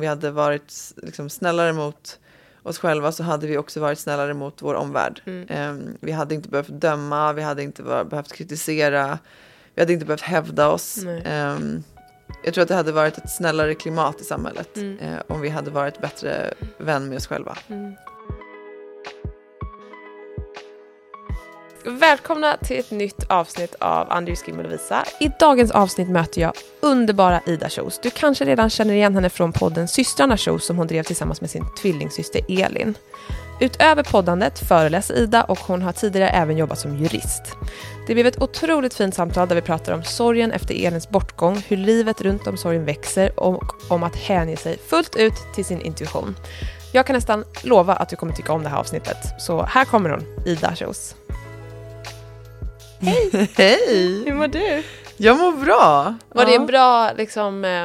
om vi hade varit liksom, snällare mot oss själva så hade vi också varit snällare mot vår omvärld. Mm. Eh, vi hade inte behövt döma, vi hade inte behövt kritisera, vi hade inte behövt hävda oss. Eh, jag tror att det hade varit ett snällare klimat i samhället Mm. eh, om vi hade varit bättre vän med oss själva. Mm. Välkomna till ett nytt avsnitt av Andrew Skim och Lovisa. I dagens avsnitt möter jag underbara Ida Shows. Du kanske redan känner igen henne från podden Systrarna Kjos som hon drev tillsammans med sin tvillingsyster Elin. Utöver poddandet föreläser Ida och hon har tidigare även jobbat som jurist. Det blev ett otroligt fint samtal där vi pratar om sorgen efter Elins bortgång, hur livet runt om sorgen växer och om att hänge sig fullt ut till sin intuition. Jag kan nästan lova att du kommer tycka om det här avsnittet. Så här kommer hon, Ida Shows. Hej! Hur mår du? Jag mår bra. Var det Ja. en bra liksom, eh,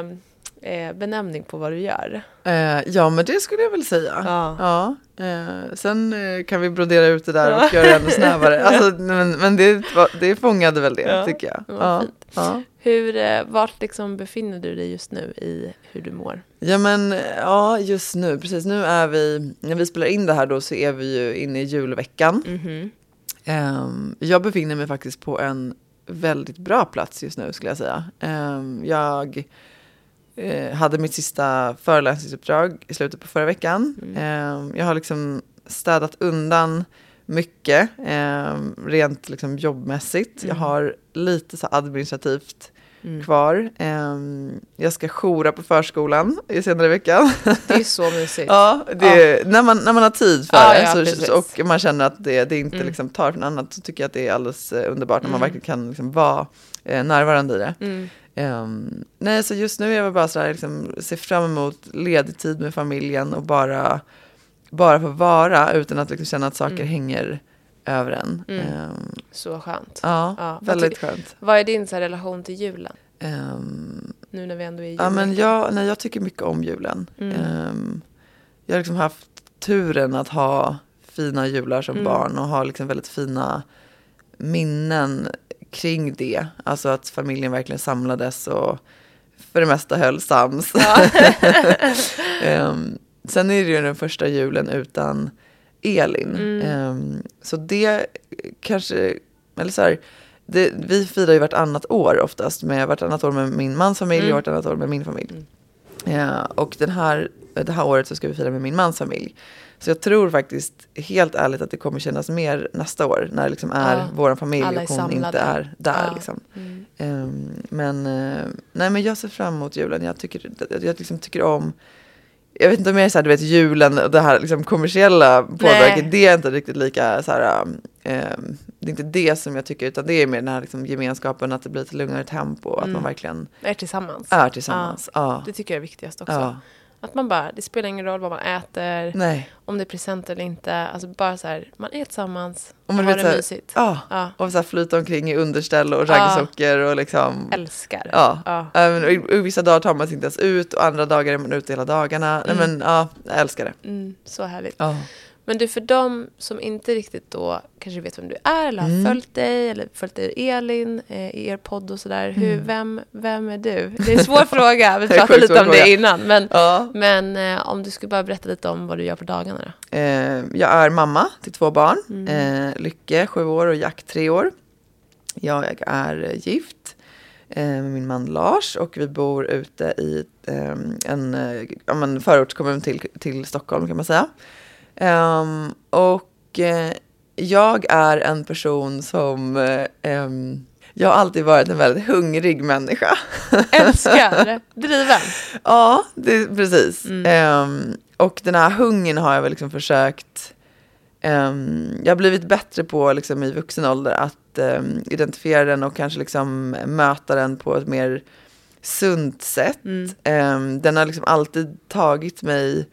eh, benämning på vad du gör? Eh, ja, men det skulle jag väl säga. Ja. Ja, eh, sen eh, kan vi brodera ut det där och göra det ännu snävare. Alltså, men men det, det fångade väl det, Ja, tycker jag. Ja, ja. Hur, eh, vart liksom befinner du dig just nu i hur du mår? ja, men ja, just nu, precis nu är vi, när vi spelar in det här då så är vi ju inne i julveckan. Mhm. Ehm, jag befinner mig faktiskt på en väldigt bra plats just nu skulle jag säga. Ehm, jag eh, hade mitt sista föreläsningsuppdrag i slutet på förra veckan. Ehm, jag har liksom städat undan mycket, rent liksom jobbmässigt. Jag har lite så administrativt kvar. Ehm, jag ska joura på förskolan i senare i veckan. Det är så mysigt. Ja, det, När, man, när man har tid för Ja, det ja, så. Mm. och man känner att det, det inte liksom tar från annat så tycker jag att det är alldeles eh, underbart när man verkligen kan liksom vara eh, närvarande i det. Mm. Ehm, nej, så just nu är jag bara så här, liksom, se fram emot ledig tid med familjen och bara, bara få vara utan att liksom känna att saker Mm. hänger över en. Ehm, Så skönt. ja, Ja, vad väldigt ty- skönt. Vad är din så här, relation till julen? Ehm, Nu när vi ändå är i Ja, men jag, nej, jag tycker mycket om julen. Mm. Ehm, jag har liksom haft turen att ha fina jular som Mm. barn och ha liksom väldigt fina minnen kring det. Alltså att familjen verkligen samlades och för det mesta höll sams. Ehm, sen är det ju den första julen utan Elin. Mm. Ehm, så det kanske, eller så här, det, vi firar ju vartannat år oftast, med vartannat år med min mans familj Mm. och vartannat år med min familj. Ja, och den här, det här året så ska vi fira med min mans familj. Så jag tror faktiskt helt ärligt att det kommer kännas mer nästa år när det liksom är Ja, vår familj och hon inte är där. Ja. Liksom. Mm. Ehm, men, eh, nej, men jag ser fram emot julen. Jag tycker, jag, jag liksom tycker om jag vet inte om jag är så här, du vet julen och det här liksom kommersiella påverket, det är inte riktigt lika så här, ehm, det är inte det som jag tycker, utan det är mer den här liksom, gemenskapen, att det blir ett lugnare tempo, att Mm. man verkligen Är tillsammans. är tillsammans. Ja. Det tycker jag är viktigast också. Ja. Att man bara, det spelar ingen roll vad man äter, Nej. om det är present eller inte. Alltså bara så här, man är tillsammans och man har det så här- mysigt. Ja. Ja. Och så här flyta omkring i underställ och raggsockor och liksom. Älskar. Ja. Ja. Även, och, vissa dagar tar man sig inte ens ut och andra dagar är man ute hela dagarna. Nej, men ja, jag älskar det. Mm, så härligt. Ja. Men du, för de som inte riktigt då kanske vet vem du är eller har Mm. följt dig eller följt dig och Elin eh, i er podd och sådär. Hur, Mm. vem, vem är du? Det är en svår fråga, vi Det pratade lite om det fråga. innan. Men, Ja. men eh, om du skulle bara berätta lite om vad du gör på dagarna då? Eh, jag är mamma till två barn. Mm. Eh, Lycke, sju år och Jack, tre år. Jag är gift eh, med min man Lars och vi bor ute i eh, en eh, men förortskommun till, till Stockholm kan man säga. Ehm, och eh, jag är en person som eh, ehm, jag har alltid varit en väldigt hungrig människa. Älskar, driven. Ja, det, precis. Mm. Ehm, och den här hungern har jag väl liksom försökt... jag har blivit bättre på liksom, i vuxen ålder att identifiera den och kanske liksom möta den på ett mer sunt sätt. Mm. Den har liksom alltid tagit mig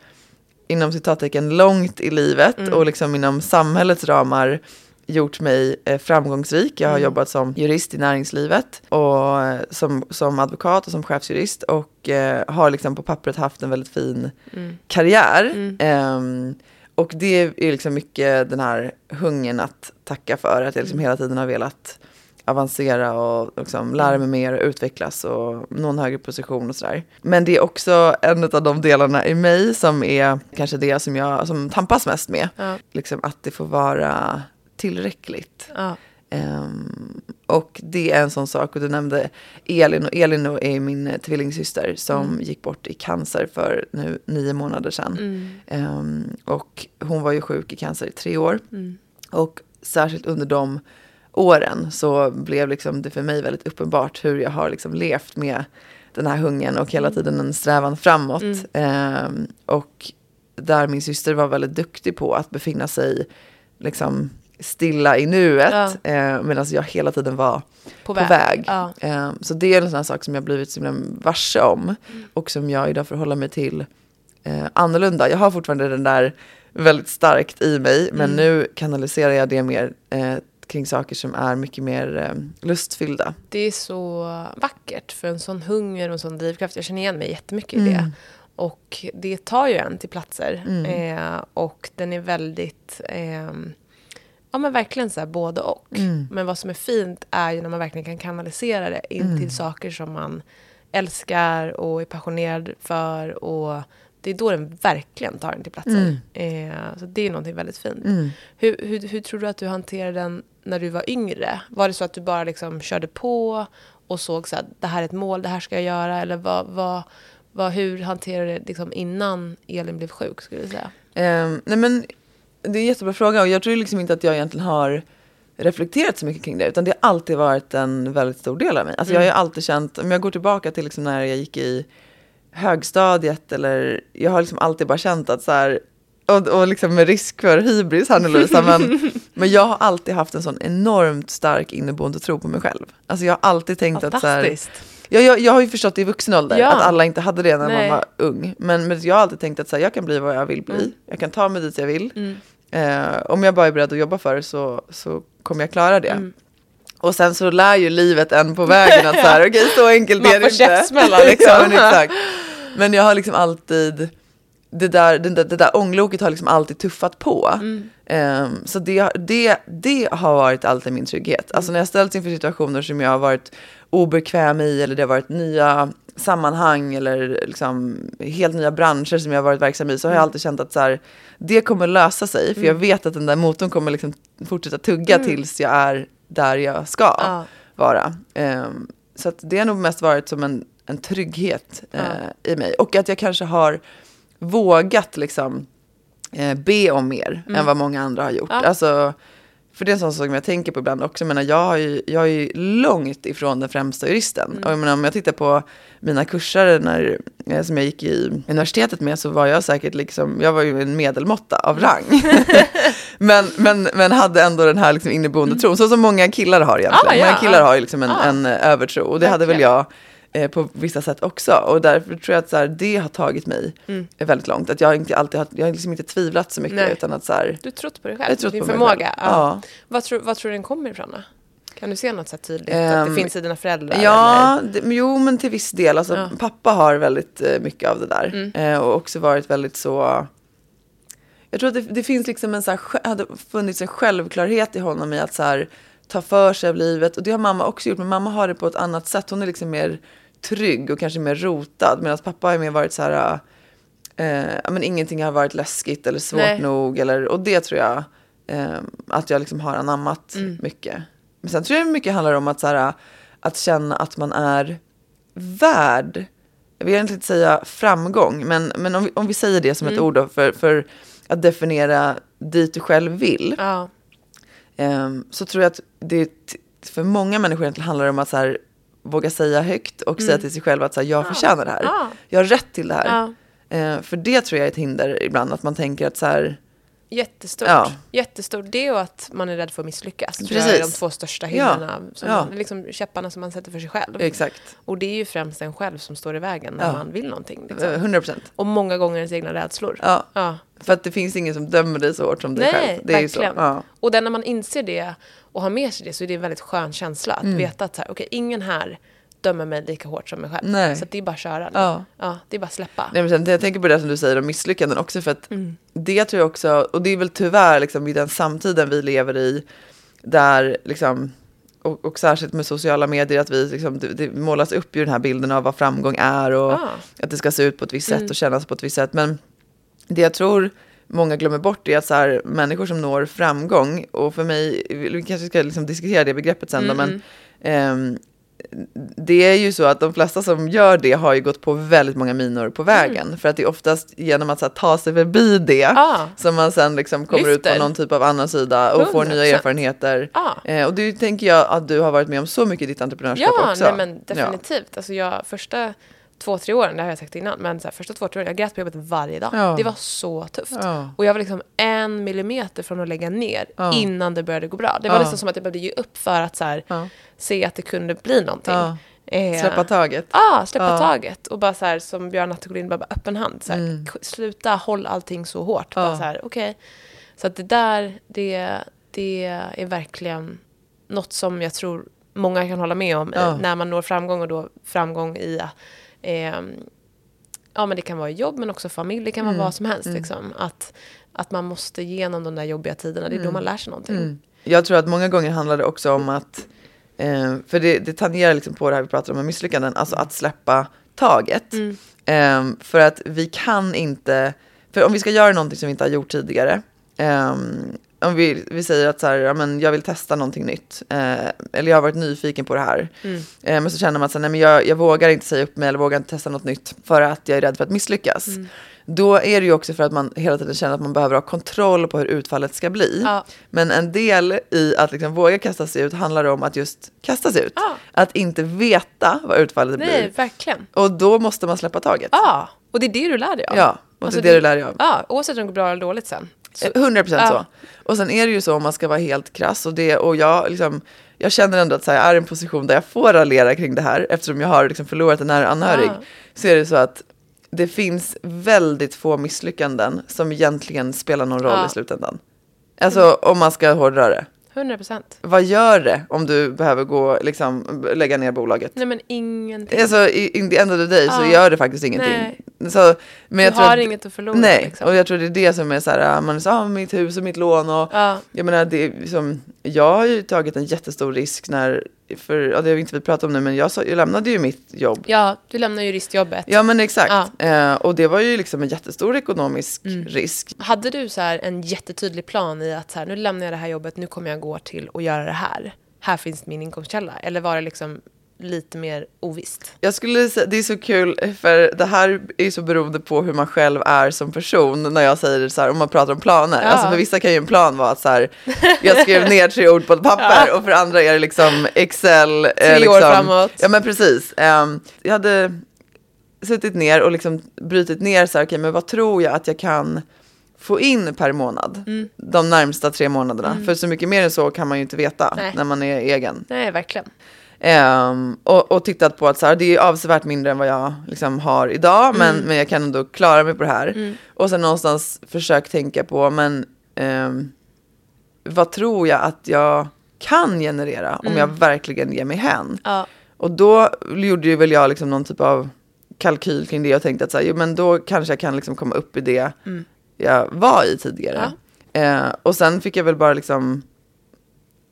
inom citattecken långt i livet Mm. och liksom inom samhällets ramar gjort mig eh, framgångsrik. Jag har Mm. jobbat som jurist i näringslivet och eh, som, som advokat och som chefsjurist och eh, har liksom på pappret haft en väldigt fin Mm. karriär. Mm. Ehm, och det är liksom mycket den här hungern att tacka för, att jag liksom hela tiden har velat avancera och liksom lära mig mer och utvecklas och nå en högre position och sådär. Men det är också en av de delarna i mig som är kanske det som jag som tampas mest med. Ja. Liksom att det får vara tillräckligt. Ja. Ehm, och det är en sån sak, och du nämnde Elin, och Elin är min tvillingsyster som Mm. gick bort i cancer för nu nio månader sedan. Mm. Ehm, och hon var ju sjuk i cancer i tre år. Mm. Och särskilt under de åren så blev liksom det för mig väldigt uppenbart hur jag har liksom levt med den här hungern och hela tiden en strävan framåt. Mm. Ehm, och där min syster var väldigt duktig på att befinna sig liksom stilla i nuet Ja. eh, medan jag hela tiden var På på väg. väg. Ja. Eh, så det är en sån här sak som jag blivit så himla varse om Mm. och som jag idag förhåller mig till eh, annorlunda. Jag har fortfarande den där väldigt starkt i mig men Mm. nu kanaliserar jag det mer eh, kring saker som är mycket mer eh, lustfyllda. Det är så vackert för en sån hunger och en sån drivkraft. Jag känner igen mig jättemycket i Mm. det. Och det tar ju en till platser. Mm. Eh, och den är väldigt, ehm, ja men verkligen så här både och. Mm. Men vad som är fint är ju när man verkligen kan kanalisera det in Mm. till saker som man älskar och är passionerad för. Och det är då den verkligen tar en till platser. Eh, så det är någonting väldigt fint. Mm. Hur, hur, hur tror du att du hanterade den när du var yngre? Var det så att du bara liksom körde på och såg så att det här är ett mål, det här ska jag göra? Eller vad, vad, vad, hur hanterade du det liksom innan Elin blev sjuk? Skulle du säga? Ehm, nej men det är en jättebra fråga och jag tror liksom inte att jag egentligen har reflekterat så mycket kring det utan det har alltid varit en väldigt stor del av mig. Alltså jag har ju alltid känt, om jag går tillbaka till liksom när jag gick i högstadiet eller jag har liksom alltid bara känt att så här och, och liksom med risk för hybris här nu Lovisa, men, men jag har alltid haft en sån enormt stark inneboende tro på mig själv. Alltså jag har alltid tänkt att så här, jag, jag, jag har ju förstått i vuxen ålder Ja. att alla inte hade det när Nej. man var ung. Men, men jag har alltid tänkt att så här, jag kan bli vad jag vill bli. Mm. Jag kan ta mig dit jag vill. Mm. Eh, om jag bara är beredd att jobba för det så, så kommer jag klara det. Mm. Och sen så lär ju livet en på vägen att så här, okej så enkelt Man är det får inte. käftsmällar, liksom. men, exakt. men jag har liksom alltid, det där, det där, det där ångloket har liksom alltid tuffat på. Mm. Ehm, så det, det, det har varit alltid min trygghet. Alltså när jag ställts inför situationer som jag har varit obekväm i eller det har varit nya sammanhang eller liksom helt nya branscher som jag har varit verksam i så har jag alltid känt att så här, det kommer lösa sig för jag vet att den där motorn kommer liksom fortsätta tugga tills jag är där jag ska Ja. vara. Ehm, så att det har nog mest varit som en, en trygghet eh, i mig och att jag kanske har vågat liksom eh, be om mer än vad många andra har gjort. Ja. Alltså, för det är en sån sak som jag tänker på ibland också. Jag, menar, jag, ju, jag är ju långt ifrån den främsta juristen. Och jag menar, om jag tittar på mina kurser när, eh, som jag gick i universitetet med så var jag säkert liksom, jag var ju en medelmåtta av rang. men, men, men hade ändå den här liksom inneboende tron, så som många killar har egentligen. Ah, ja, många killar har ju liksom en, Ah. en eh, övertro och det hade väl Verkligen. jag eh, på vissa sätt också. Och därför tror jag att så här, det har tagit mig Mm. väldigt långt. Att jag inte alltid har, jag har liksom inte tvivlat så mycket Nej. utan att så här, Du har trott på dig själv, din förmåga. Ja. Ja. Vad, tror, vad tror du den kommer ifrån då? Kan du se något så här tydligt? att Ehm, det finns i dina föräldrar? Ja, det, jo men till viss del. Alltså, Ja. Pappa har väldigt eh, mycket av det där. Mm. Eh, och också varit väldigt så... Jag tror att det, det finns liksom en så här, hade funnits en självklarhet i honom i att så här, ta för sig av livet. Och det har mamma också gjort, men mamma har det på ett annat sätt. Hon är liksom mer trygg och kanske mer rotad. Medan pappa har mer varit så här... Eh, men ingenting har varit läskigt eller svårt Nej. nog. Eller, och det tror jag eh, att jag liksom har anammat Mm. mycket. Men sen tror jag mycket handlar om att, så här, att känna att man är värd, jag vill egentligen inte säga framgång, men, men om, vi, om vi säger det som ett Mm. ord då, för, för att definiera dit du själv vill, Ja. ehm, så tror jag att det för många människor egentligen handlar om att så här, våga säga högt och säga till sig själv att så här, jag förtjänar det här. Mm. Ja. Jag har rätt till det här. Ja. Eh, för det tror jag är ett hinder ibland, att man tänker att så här, Jättestort. Ja. Jättestort. Det och att man är rädd för att misslyckas. tror Precis. Jag är de två största hindren. Som Ja. man, liksom käpparna som man sätter för sig själv. exakt, Och det är ju främst en själv som står i vägen när Ja. man vill någonting. Eh, Liksom. 100 procent. Och många gånger ens egna rädslor. Ja, Ja. för att det finns ingen som dömer dig så hårt som dig Nej, själv. Det är ju så. verkligen. Ja. Och den när man inser det och har med sig det så är det en väldigt skön känsla. Att Mm. veta att så här, okej, ingen här dömer mig lika hårt som mig själv. Nej. Så det är bara att köra. Ja. Ja, det är bara att släppa. Nej, men sen, jag tänker på det som du säger om misslyckanden också för att Mm. det tror jag också, och det är väl tyvärr liksom i den samtiden vi lever i där liksom och, och särskilt med sociala medier, att vi liksom, det, det målas upp ju den här bilden av vad framgång är och Ah. att det ska se ut på ett visst sätt Mm. och kännas på ett visst sätt. Men det jag tror många glömmer bort är att så här, människor som når framgång, och för mig, vi kanske ska liksom diskutera det begreppet sen då, Mm, men ehm, det är ju så att de flesta som gör det har ju gått på väldigt många minor på vägen. För att det är oftast genom att här, ta sig förbi det Ah. som man sen liksom kommer ut Lyfter. på någon typ av annan sida och får 100%. nya erfarenheter. Ah. Eh, och det tänker jag att du har varit med om så mycket i ditt entreprenörskap Ja, också. men definitivt. Alltså jag, första två, tre åren, det har jag sagt innan, men så här, första två, tre åren, jag grät på jobbet varje dag. Ja. Det var så tufft. Ja. Och jag var liksom en millimeter från att lägga ner Ja. innan det började gå bra. Det var Ja. liksom som att jag behövde ge upp för att så här, se att det kunde bli någonting. Eh, Släppa taget. Ja, släppa Ja. taget. Och bara så här, som Björn Attegolin, bara, öppen hand. Så här, Mm. Sluta håll allting så hårt. Bara så här, okej. Så att det där, det, det är verkligen något som jag tror många kan hålla med om. Eh, När man når framgång och då framgång i, eh, ja men det kan vara jobb men också familj, det kan vara Mm. vad som helst. Mm. Liksom. Att, att man måste igenom de där jobbiga tiderna, det är då man lär sig någonting. Mm. Jag tror att många gånger handlar det också om att, eh, för det, det tangerar liksom på det här vi pratar om med misslyckanden, alltså att släppa taget. Mm. Eh, för att vi kan inte, för om vi ska göra någonting som vi inte har gjort tidigare, eh, om vi, vi säger att så här, ja, men jag vill testa någonting nytt, eh, eller jag har varit nyfiken på det här, Mm. eh, men så känner man att nej, men jag, jag vågar inte säga upp mig eller vågar inte testa något nytt för att jag är rädd för att misslyckas. Mm. Då är det ju också för att man hela tiden känner att man behöver ha kontroll på hur utfallet ska bli. Ja. Men en del i att liksom våga kasta sig ut handlar om att just kasta sig ut. Ja. Att inte veta vad utfallet Nej, blir. verkligen. Och då måste man släppa taget. Ja, och det är det du lär dig av. Ja, och Alltså det är det det- du lär dig av. Ja, oavsett om det går bra eller dåligt sen. Så, 100 procent Ja. så. Och sen är det ju så om man ska vara helt krass och, det, och jag, liksom, jag känner ändå att här, jag är i en position där jag får raljera kring det här eftersom jag har liksom förlorat en nära anhörig. Ja. Så är det så att det finns väldigt få misslyckanden som egentligen spelar någon roll Ja. i slutändan. Alltså om man ska hårdra det. 100 procent. Vad gör det om du behöver gå, liksom, lägga ner bolaget? Nej men ingenting. Alltså in the end of the day så Ja. gör det faktiskt ingenting. Nej. Så, men jag du tror har att, inget att förlora. Nej, Liksom. och jag tror det är det som är så här, man är så ah, mitt hus och mitt lån och Ja, jag menar, det är liksom, jag har ju tagit en jättestor risk när, för, ja, det har vi inte vi pratat om nu, men jag, sa, jag lämnade ju mitt jobb. ja, du lämnar juristjobbet. Ja men exakt, Ja. eh, och det var ju liksom en jättestor ekonomisk Mm. risk. Hade du så här en jättetydlig plan i att så här, nu lämnar jag det här jobbet, nu kommer jag gå till och göra det här. Här finns min inkomstkälla. Eller var det liksom lite mer ovisst? Jag skulle säga, det är så kul, för det här är så beroende på hur man själv är som person när jag säger så här, om man pratar om planer. Ja. Alltså för vissa kan ju en plan vara att så här, jag skrev ner tre ord på ett papper och för andra är det liksom Excel. Tre Tre liksom, år framåt. Ja men precis. Ehm, jag hade suttit ner och liksom brutit ner så här, okej men vad tror jag att jag kan få in per månad Mm. de närmsta tre månaderna. För så mycket mer än så kan man ju inte veta Nej. när man är egen. Nej, verkligen. Ehm, och, och tittat på att så här, det är avsevärt mindre än vad jag liksom har idag, men, men jag kan ändå klara mig på det här. Mm. Och sen någonstans försökt tänka på, men ehm, vad tror jag att jag kan generera om jag verkligen ger mig hän? Ja. Och då gjorde väl jag liksom någon typ av kalkyl kring det och tänkte att så här, jo, men då kanske jag kan liksom komma upp i det Mm. jag var i tidigare. Eh, och sen fick jag väl bara liksom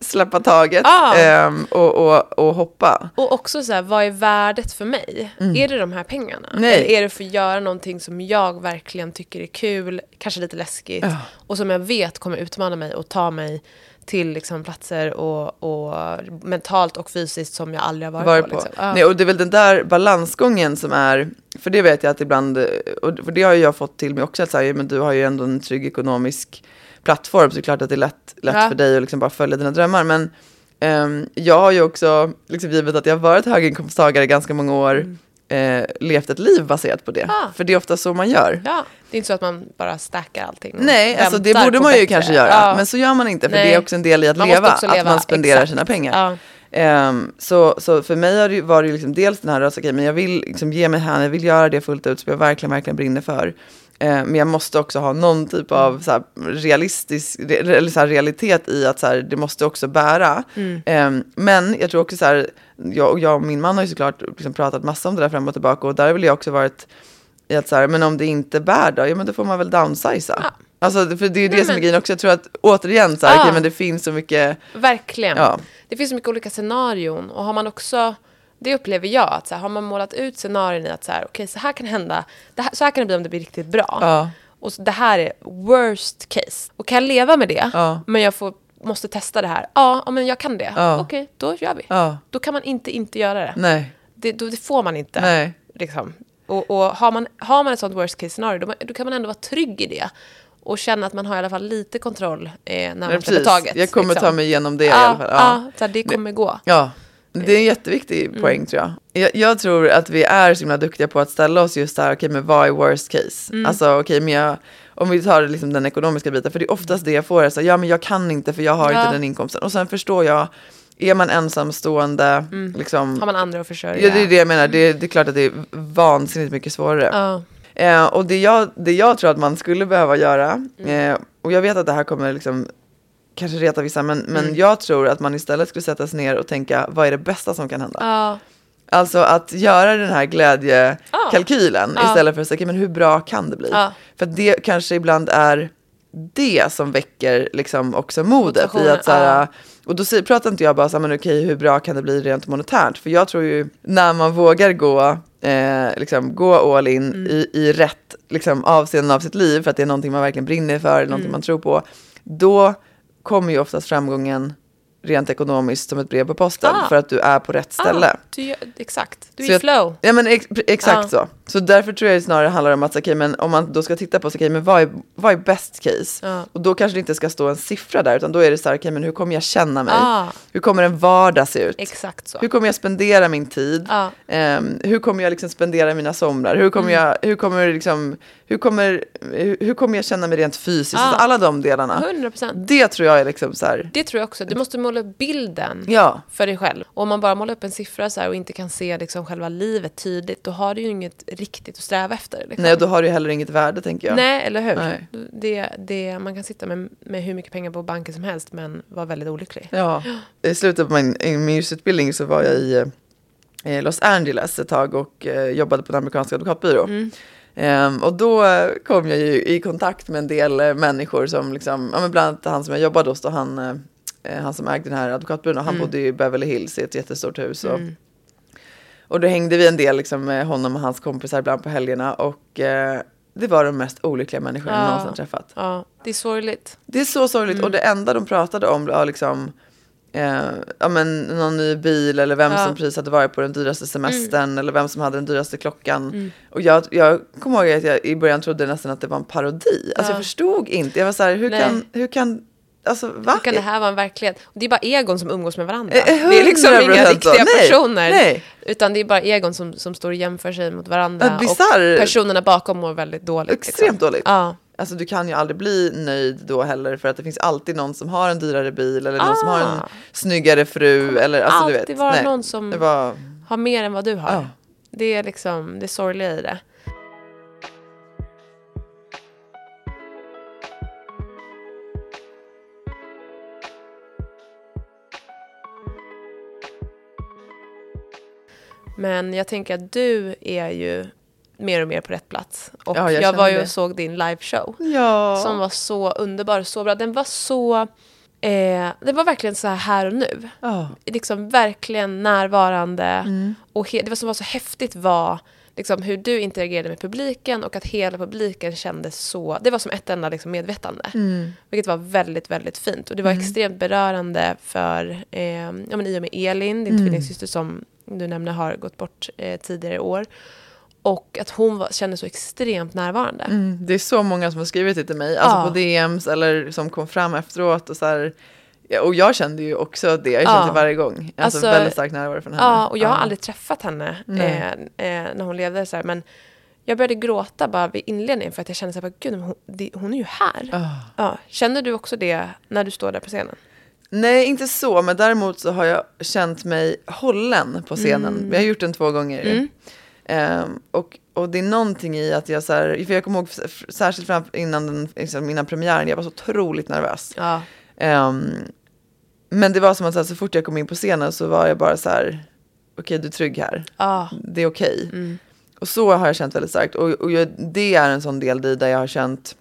släppa taget Ah. ehm, och, och, och hoppa. Och också så här, vad är värdet för mig? Är det de här pengarna? Mm. Nej. Eller är det för att göra någonting som jag verkligen tycker är kul, kanske lite läskigt, Ja. och som jag vet kommer utmana mig och ta mig till liksom platser och, och mentalt och fysiskt som jag aldrig har varit, Varit på. på. Liksom. Ja. Nej, och det är väl den där balansgången som är, för det vet jag att ibland, och för det har jag fått till mig också, att säga, men du har ju ändå en trygg ekonomisk plattform, så det är klart att det är lätt, lätt Ja. för dig att liksom bara följa dina drömmar. Men ehm, jag har ju också, liksom, givet att jag har varit höginkomsttagare i ganska många år, eh, levt ett liv baserat på det. Mm. Ah. För det är ofta så man gör. ja, det är inte så att man bara stackar allting. Nej, alltså det borde man ju bättre. kanske göra. Ja. Men så gör man inte, för Nej. det är också en del i att leva, också att leva, man spenderar exakt. sina pengar. Ja. Ehm, så, så för mig det var det ju liksom dels den här, alltså, okej, men jag vill liksom ge mig här, jag vill göra det fullt ut som jag verkligen, verkligen brinner för. Ehm, men jag måste också ha någon typ av så realistisk, re, eller så realitet i att så här, det måste också bära. Mm. Ehm, men jag tror också så här, jag, och jag och min man har ju såklart liksom pratat massa om det där fram och tillbaka och där har väl jag också varit i att så här, men om det inte bär då, ja men då får man väl downsiza. Ja. Alltså, för det är ju det Nej, som är grejen också. Jag tror att återigen så här, Ja. okej, men det finns så mycket, Verkligen. ja. Det finns så mycket olika scenarion och har man också, det upplever jag, att så här, har man målat ut scenarion i att så här, okej, så här kan hända, det här, så här kan det bli om det blir riktigt bra. Ja. Och så, det här är worst case. Och kan jag leva med det, Ja. men jag får, måste testa det här, ja, men jag kan det. Ja. Okej, då gör vi. Ja. Då kan man inte inte göra det. Nej. Det, då, det får man inte. Nej. Liksom. Och, och har, man, har man ett sånt worst case scenario, då, då kan man ändå vara trygg i det. Och känna att man har i alla fall lite kontroll eh, när man släpper taget. Jag kommer liksom. ta mig igenom det i ja, alla fall. Ja. Så här, det kommer gå. Ja, det är en jätteviktig Mm. poäng tror jag. jag. Jag tror att vi är så himla duktiga på att ställa oss just där, okej men vad är worst case? Mm. Alltså okej men jag, om vi tar liksom den ekonomiska biten, för det är oftast det jag får, är så här, ja men jag kan inte för jag har Ja. inte den inkomsten. Och sen förstår jag, är man ensamstående, liksom, Mm. Har man andra att försörja. ja, det är det jag menar, det, det är klart att det är vansinnigt mycket svårare. Ja. Eh, och det jag, det jag tror att man skulle behöva göra, Mm. eh, och jag vet att det här kommer liksom kanske reta vissa, men, men Mm. jag tror att man istället skulle sätta sig ner och tänka, vad är det bästa som kan hända? Ja. Alltså att göra den här glädjekalkylen Ja. istället för att säga, "Okej, men hur bra kan det bli? Ja. För det kanske ibland är det som väcker liksom också modet i att så här, och då pratar inte jag bara så här, men okej, hur bra kan det bli rent monetärt? För jag tror ju när man vågar gå, eh, liksom, gå all in Mm. i, i rätt liksom, avseenden av sitt liv, för att det är någonting man verkligen brinner för, eller någonting Mm. man tror på, då kommer ju oftast framgången rent ekonomiskt som ett brev på posten, Ah. för att du är på rätt ställe. Ah, du exakt. Du är i flow. Ja men ex exakt Ja. så. Så därför tror jag snarare handlar om att, okej men om man då ska titta på, så, okej men vad är, vad är best case? Ja. Och då kanske det inte ska stå en siffra där, utan då är det så här, okej men hur kommer jag känna mig? Ah, Hur kommer en vardag se ut? exakt så. Hur kommer jag spendera min tid? Ehm, hur kommer jag liksom spendera mina somrar? Hur kommer, Mm. jag, hur kommer, liksom, hur kommer, hur, kommer jag känna mig rent fysiskt? Alltså, alla de delarna. 100 procent. Det tror jag är liksom så här, Det tror jag också. Du måste måla upp bilden ja. för dig själv. Och om man bara målar upp en siffra så här och inte kan se liksom själva livet tydligt, då har du ju inget riktigt att sträva efter. Liksom. Nej, då har det ju heller inget värde tänker jag. Nej, eller hur? Nej. Det, det, man kan sitta med, med hur mycket pengar på banken som helst, men vara väldigt olycklig. Ja, i slutet på min, min yrkesutbildning så var jag i eh, Los Angeles ett tag och eh, jobbade på en amerikansk advokatbyrå. Mm. Ehm, och då eh, kom jag ju i kontakt med en del eh, människor som liksom, ja men bland annat han som jag jobbade hos då, han, eh, han som ägde den här advokatbyrån, han Mm. bodde i Beverly Hills i ett jättestort hus. Och, Mm. och då hängde vi en del liksom med honom och hans kompisar ibland på helgerna och eh, det var de mest olyckliga människorna jag Ja. någonsin träffat. Ja, det är sorgligt. Det är så sorgligt Mm. och det enda de pratade om var liksom eh, ja, men någon ny bil eller vem Ja. Mm. som precis hade varit på den dyraste semestern eller vem som hade den dyraste klockan. Mm. Och jag, jag kommer ihåg att jag i början trodde nästan att det var en parodi. Alltså Ja. jag förstod inte. Jag var så här, hur Nej. kan, hur kan, alltså va? Hur kan det här vara en verklighet? Och det är bara egon som umgås med varandra. Eh, Det är liksom 100% inga riktiga Nej, personer. nej. Utan det är bara egon som, som står och jämför sig mot varandra. Och personerna bakom mår väldigt dåligt. Extremt liksom. dåligt. Ja. Alltså du kan ju aldrig bli nöjd då heller för att det finns alltid någon som har en dyrare bil eller någon som har en Ah. snyggare fru eller alltså du vet. alltid vara nej. någon som var, har mer än vad du har. ja. Det är liksom det sorgliga i det. Men jag tänker att du är ju mer och mer på rätt plats. Och Ja, jag jag, var ju det. och såg din liveshow. ja. Som var så underbar och så bra. Den var så... Eh, det var verkligen så här här och nu. ja. Liksom verkligen närvarande. Mm. Och det var som var så häftigt var liksom, hur du interagerade med publiken och att hela publiken kände så... Det var som ett enda liksom, medvetande. Mm. Vilket var väldigt, väldigt fint. Och det var extremt berörande för, eh, ja, men i och med Elin, din Mm. tvillingsyster som du nämnde har gått bort eh, tidigare i år. Och att hon var, kände så extremt närvarande. Mm, det är så många som har skrivit det till mig, alltså Ja. på DMs eller som kom fram efteråt och så här. Ja, och jag kände ju också det, jag kände Ja. det varje gång. Alltså, Alltså, väldigt stark närvaro från henne. Ja, och jag har aldrig träffat henne eh, eh, när hon levde. Så här, men jag började gråta bara vid inledningen för att jag kände så här, gud, hon, det, hon är ju här. Ah. Ja. Känner du också det när du står där på scenen? Nej, inte så, men däremot så har jag känt mig hållen på scenen. Mm. Jag har gjort den två gånger. Mm. Ehm, och, och det är någonting i att jag så här, för jag kommer ihåg särskilt fram, innan, den, liksom, innan premiären, jag var så otroligt nervös. Ja. Ehm, men det var som att så, här, så fort jag kom in på scenen så var jag bara så här, okej du är trygg här, Ja. det är okej. Mm. Och så har jag känt väldigt starkt. Och, och jag, det är en sån del där jag har känt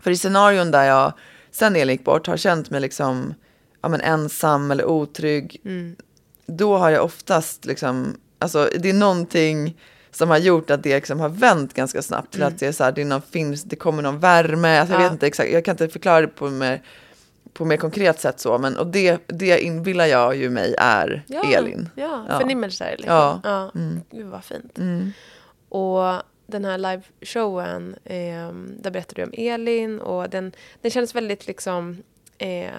För i scenarion där jag sen Elin gick bort har känt mig liksom ja, men ensam eller otrygg. Mm. Då har jag oftast liksom, alltså det är någonting som har gjort att det liksom har vänt ganska snabbt till att det är så här, det, är någon, finns, det kommer någon värme. Alltså jag Ja. vet inte exakt, jag kan inte förklara det på mer, på mer konkret sätt så. Men, och det, det inbillar jag ju mig är Ja, Elin. Ja, Ja. förnimmelser. Liksom. Ja. ja. Mm. Gud vad fint. Mm. Och den här liveshowen, eh, där berättar du om Elin och den, den kändes väldigt liksom, eh,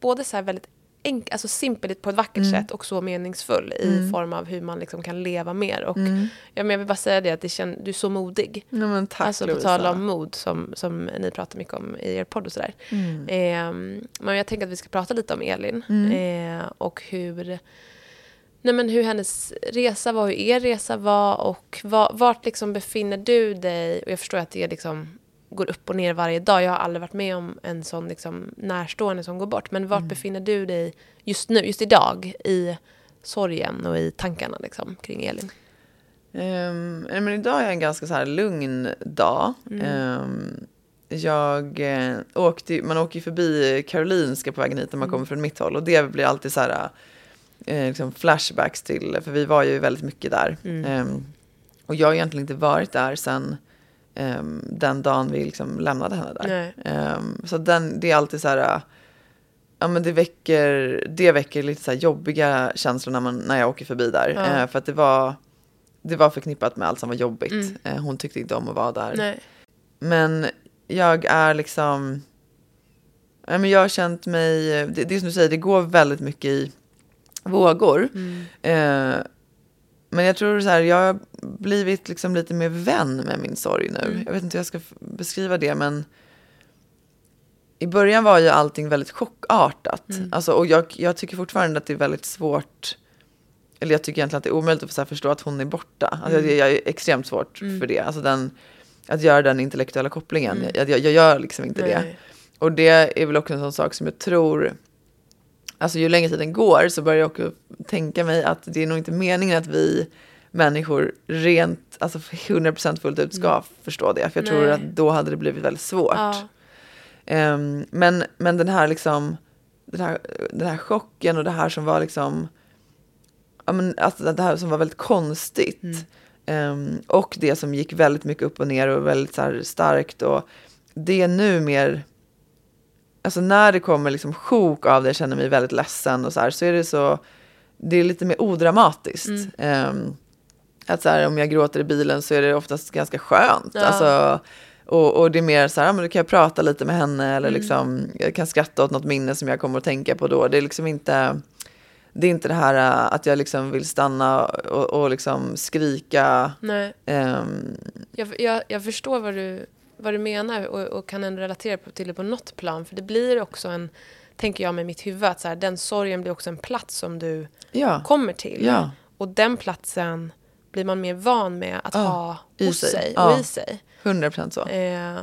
både så här väldigt enk, alltså simpel på ett vackert Mm. sätt och så meningsfull i form av hur man liksom kan leva mer. Och Mm. ja, men jag vill bara säga det att det känn, du är så modig. Ja, men tack alltså på tal om mod som, som ni pratar mycket om i er podd och sådär. Mm. Eh, men jag tänker att vi ska prata lite om Elin Mm. eh, och hur, nej men hur hennes resa var, hur er resa var och var, vart liksom befinner du dig? Och jag förstår att det liksom går upp och ner varje dag. Jag har aldrig varit med om en sån liksom närstående som går bort. Men vart befinner du dig just nu, just idag i sorgen och i tankarna liksom, kring Elin? Nej, men idag är en ganska så här lugn dag. Mm. Ehm, jag eh, åkte, man åker ju förbi Karolinska på vägen hit när man Mm. kommer från mitt håll och det blir alltid så här eh, liksom flashbacks till, för vi var ju väldigt mycket där. Mm. Ehm, och jag har egentligen inte varit där sen ehm, den dagen vi liksom lämnade henne där. Ehm, så den, det är alltid så här, ja men det väcker, det väcker lite så jobbiga känslor när, man, när jag åker förbi där. Ja. Eh, för att det var, det var förknippat med allt som var jobbigt. Mm. Eh, hon tyckte inte om att vara där. Nej. Men jag är liksom, ja, men jag har känt mig, det, det är som du säger, det går väldigt mycket i vågor. Mm. Eh, men jag tror så här, jag har blivit liksom lite mer vän med min sorg nu. Mm. Jag vet inte hur jag ska beskriva det, men i början var ju allting väldigt chockartat. Mm. Alltså, och jag, jag tycker fortfarande att det är väldigt svårt, eller jag tycker egentligen att det är omöjligt att förstå att hon är borta. Alltså, Mm. jag, jag är extremt svårt Mm. för det. Alltså, den, att göra den intellektuella kopplingen. Mm. Jag, jag, gör liksom inte det. Nej. Och det är väl också en sån sak som jag tror, alltså ju längre tiden går så börjar jag också tänka mig att det är nog inte meningen att vi människor rent, alltså 100% fullt ut ska förstå det. För jag tror Mm. Nej. att då hade det blivit väldigt svårt. Ja. Ehm, men, men den här liksom, den här, den här chocken och det här som var liksom, ja men alltså det här som var väldigt konstigt. Mm. Ehm, och det som gick väldigt mycket upp och ner och väldigt så starkt. Och det är nu mer, alltså när det kommer liksom sjok av det, jag känner mig väldigt ledsen och så här, så är det så, det är lite mer odramatiskt. Mm. Ehm, att så här, om jag gråter i bilen så är det oftast ganska skönt. Ja. Alltså, och, och det är mer så här, ja, men då kan jag prata lite med henne eller Mm. liksom, jag kan skratta åt något minne som jag kommer att tänka på då. Det är liksom inte, det är inte det här äh, att jag liksom vill stanna och, och liksom skrika. Nej. ehm, Jag, jag, jag förstår vad du, vad du menar och, och kan ändå relatera till det på något plan. För det blir också en, tänker jag med mitt huvud, att så här, den sorgen blir också en plats som du ja, kommer till. ja, Och den platsen blir man mer van med att Ja, ha hos sig. sig, och i sig. 100 procent så. Eh,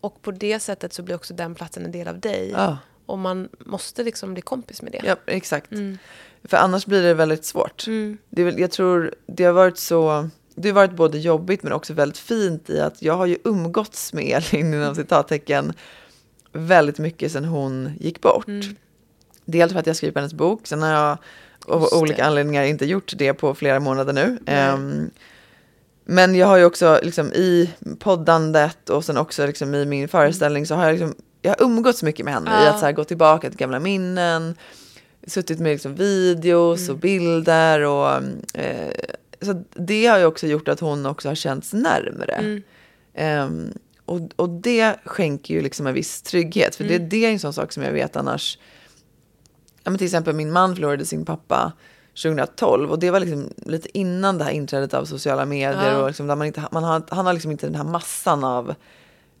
och på det sättet så blir också den platsen en del av dig. Och man måste liksom bli kompis med det. ja, exakt. Mm. För annars blir det väldigt svårt. Mm. Det jag tror det har varit så, det har varit både jobbigt men också väldigt fint i att jag har ju umgåtts med Elin inom citattecken väldigt mycket sedan hon gick bort. Mm. Dels för att jag skrivit hennes bok, sen har jag av olika anledningar inte gjort det på flera månader nu. Ehm, men jag har ju också liksom i poddandet och sen också liksom i min föreställning så har jag liksom, jag har umgåtts mycket med henne i Ja. att så här, gå tillbaka till gamla minnen, suttit med liksom videos Mm. och bilder och eh, så det har ju också gjort att hon också har känts närmre. Mm. Ehm, och, och det skänker ju liksom en viss trygghet. För Mm. det, det är en sån sak som jag vet annars. Ja, men till exempel min man förlorade sin pappa 2012 och det var liksom lite innan det här inträdet av sociala medier. Ja. Och liksom där man inte, man har, han har liksom inte den här massan av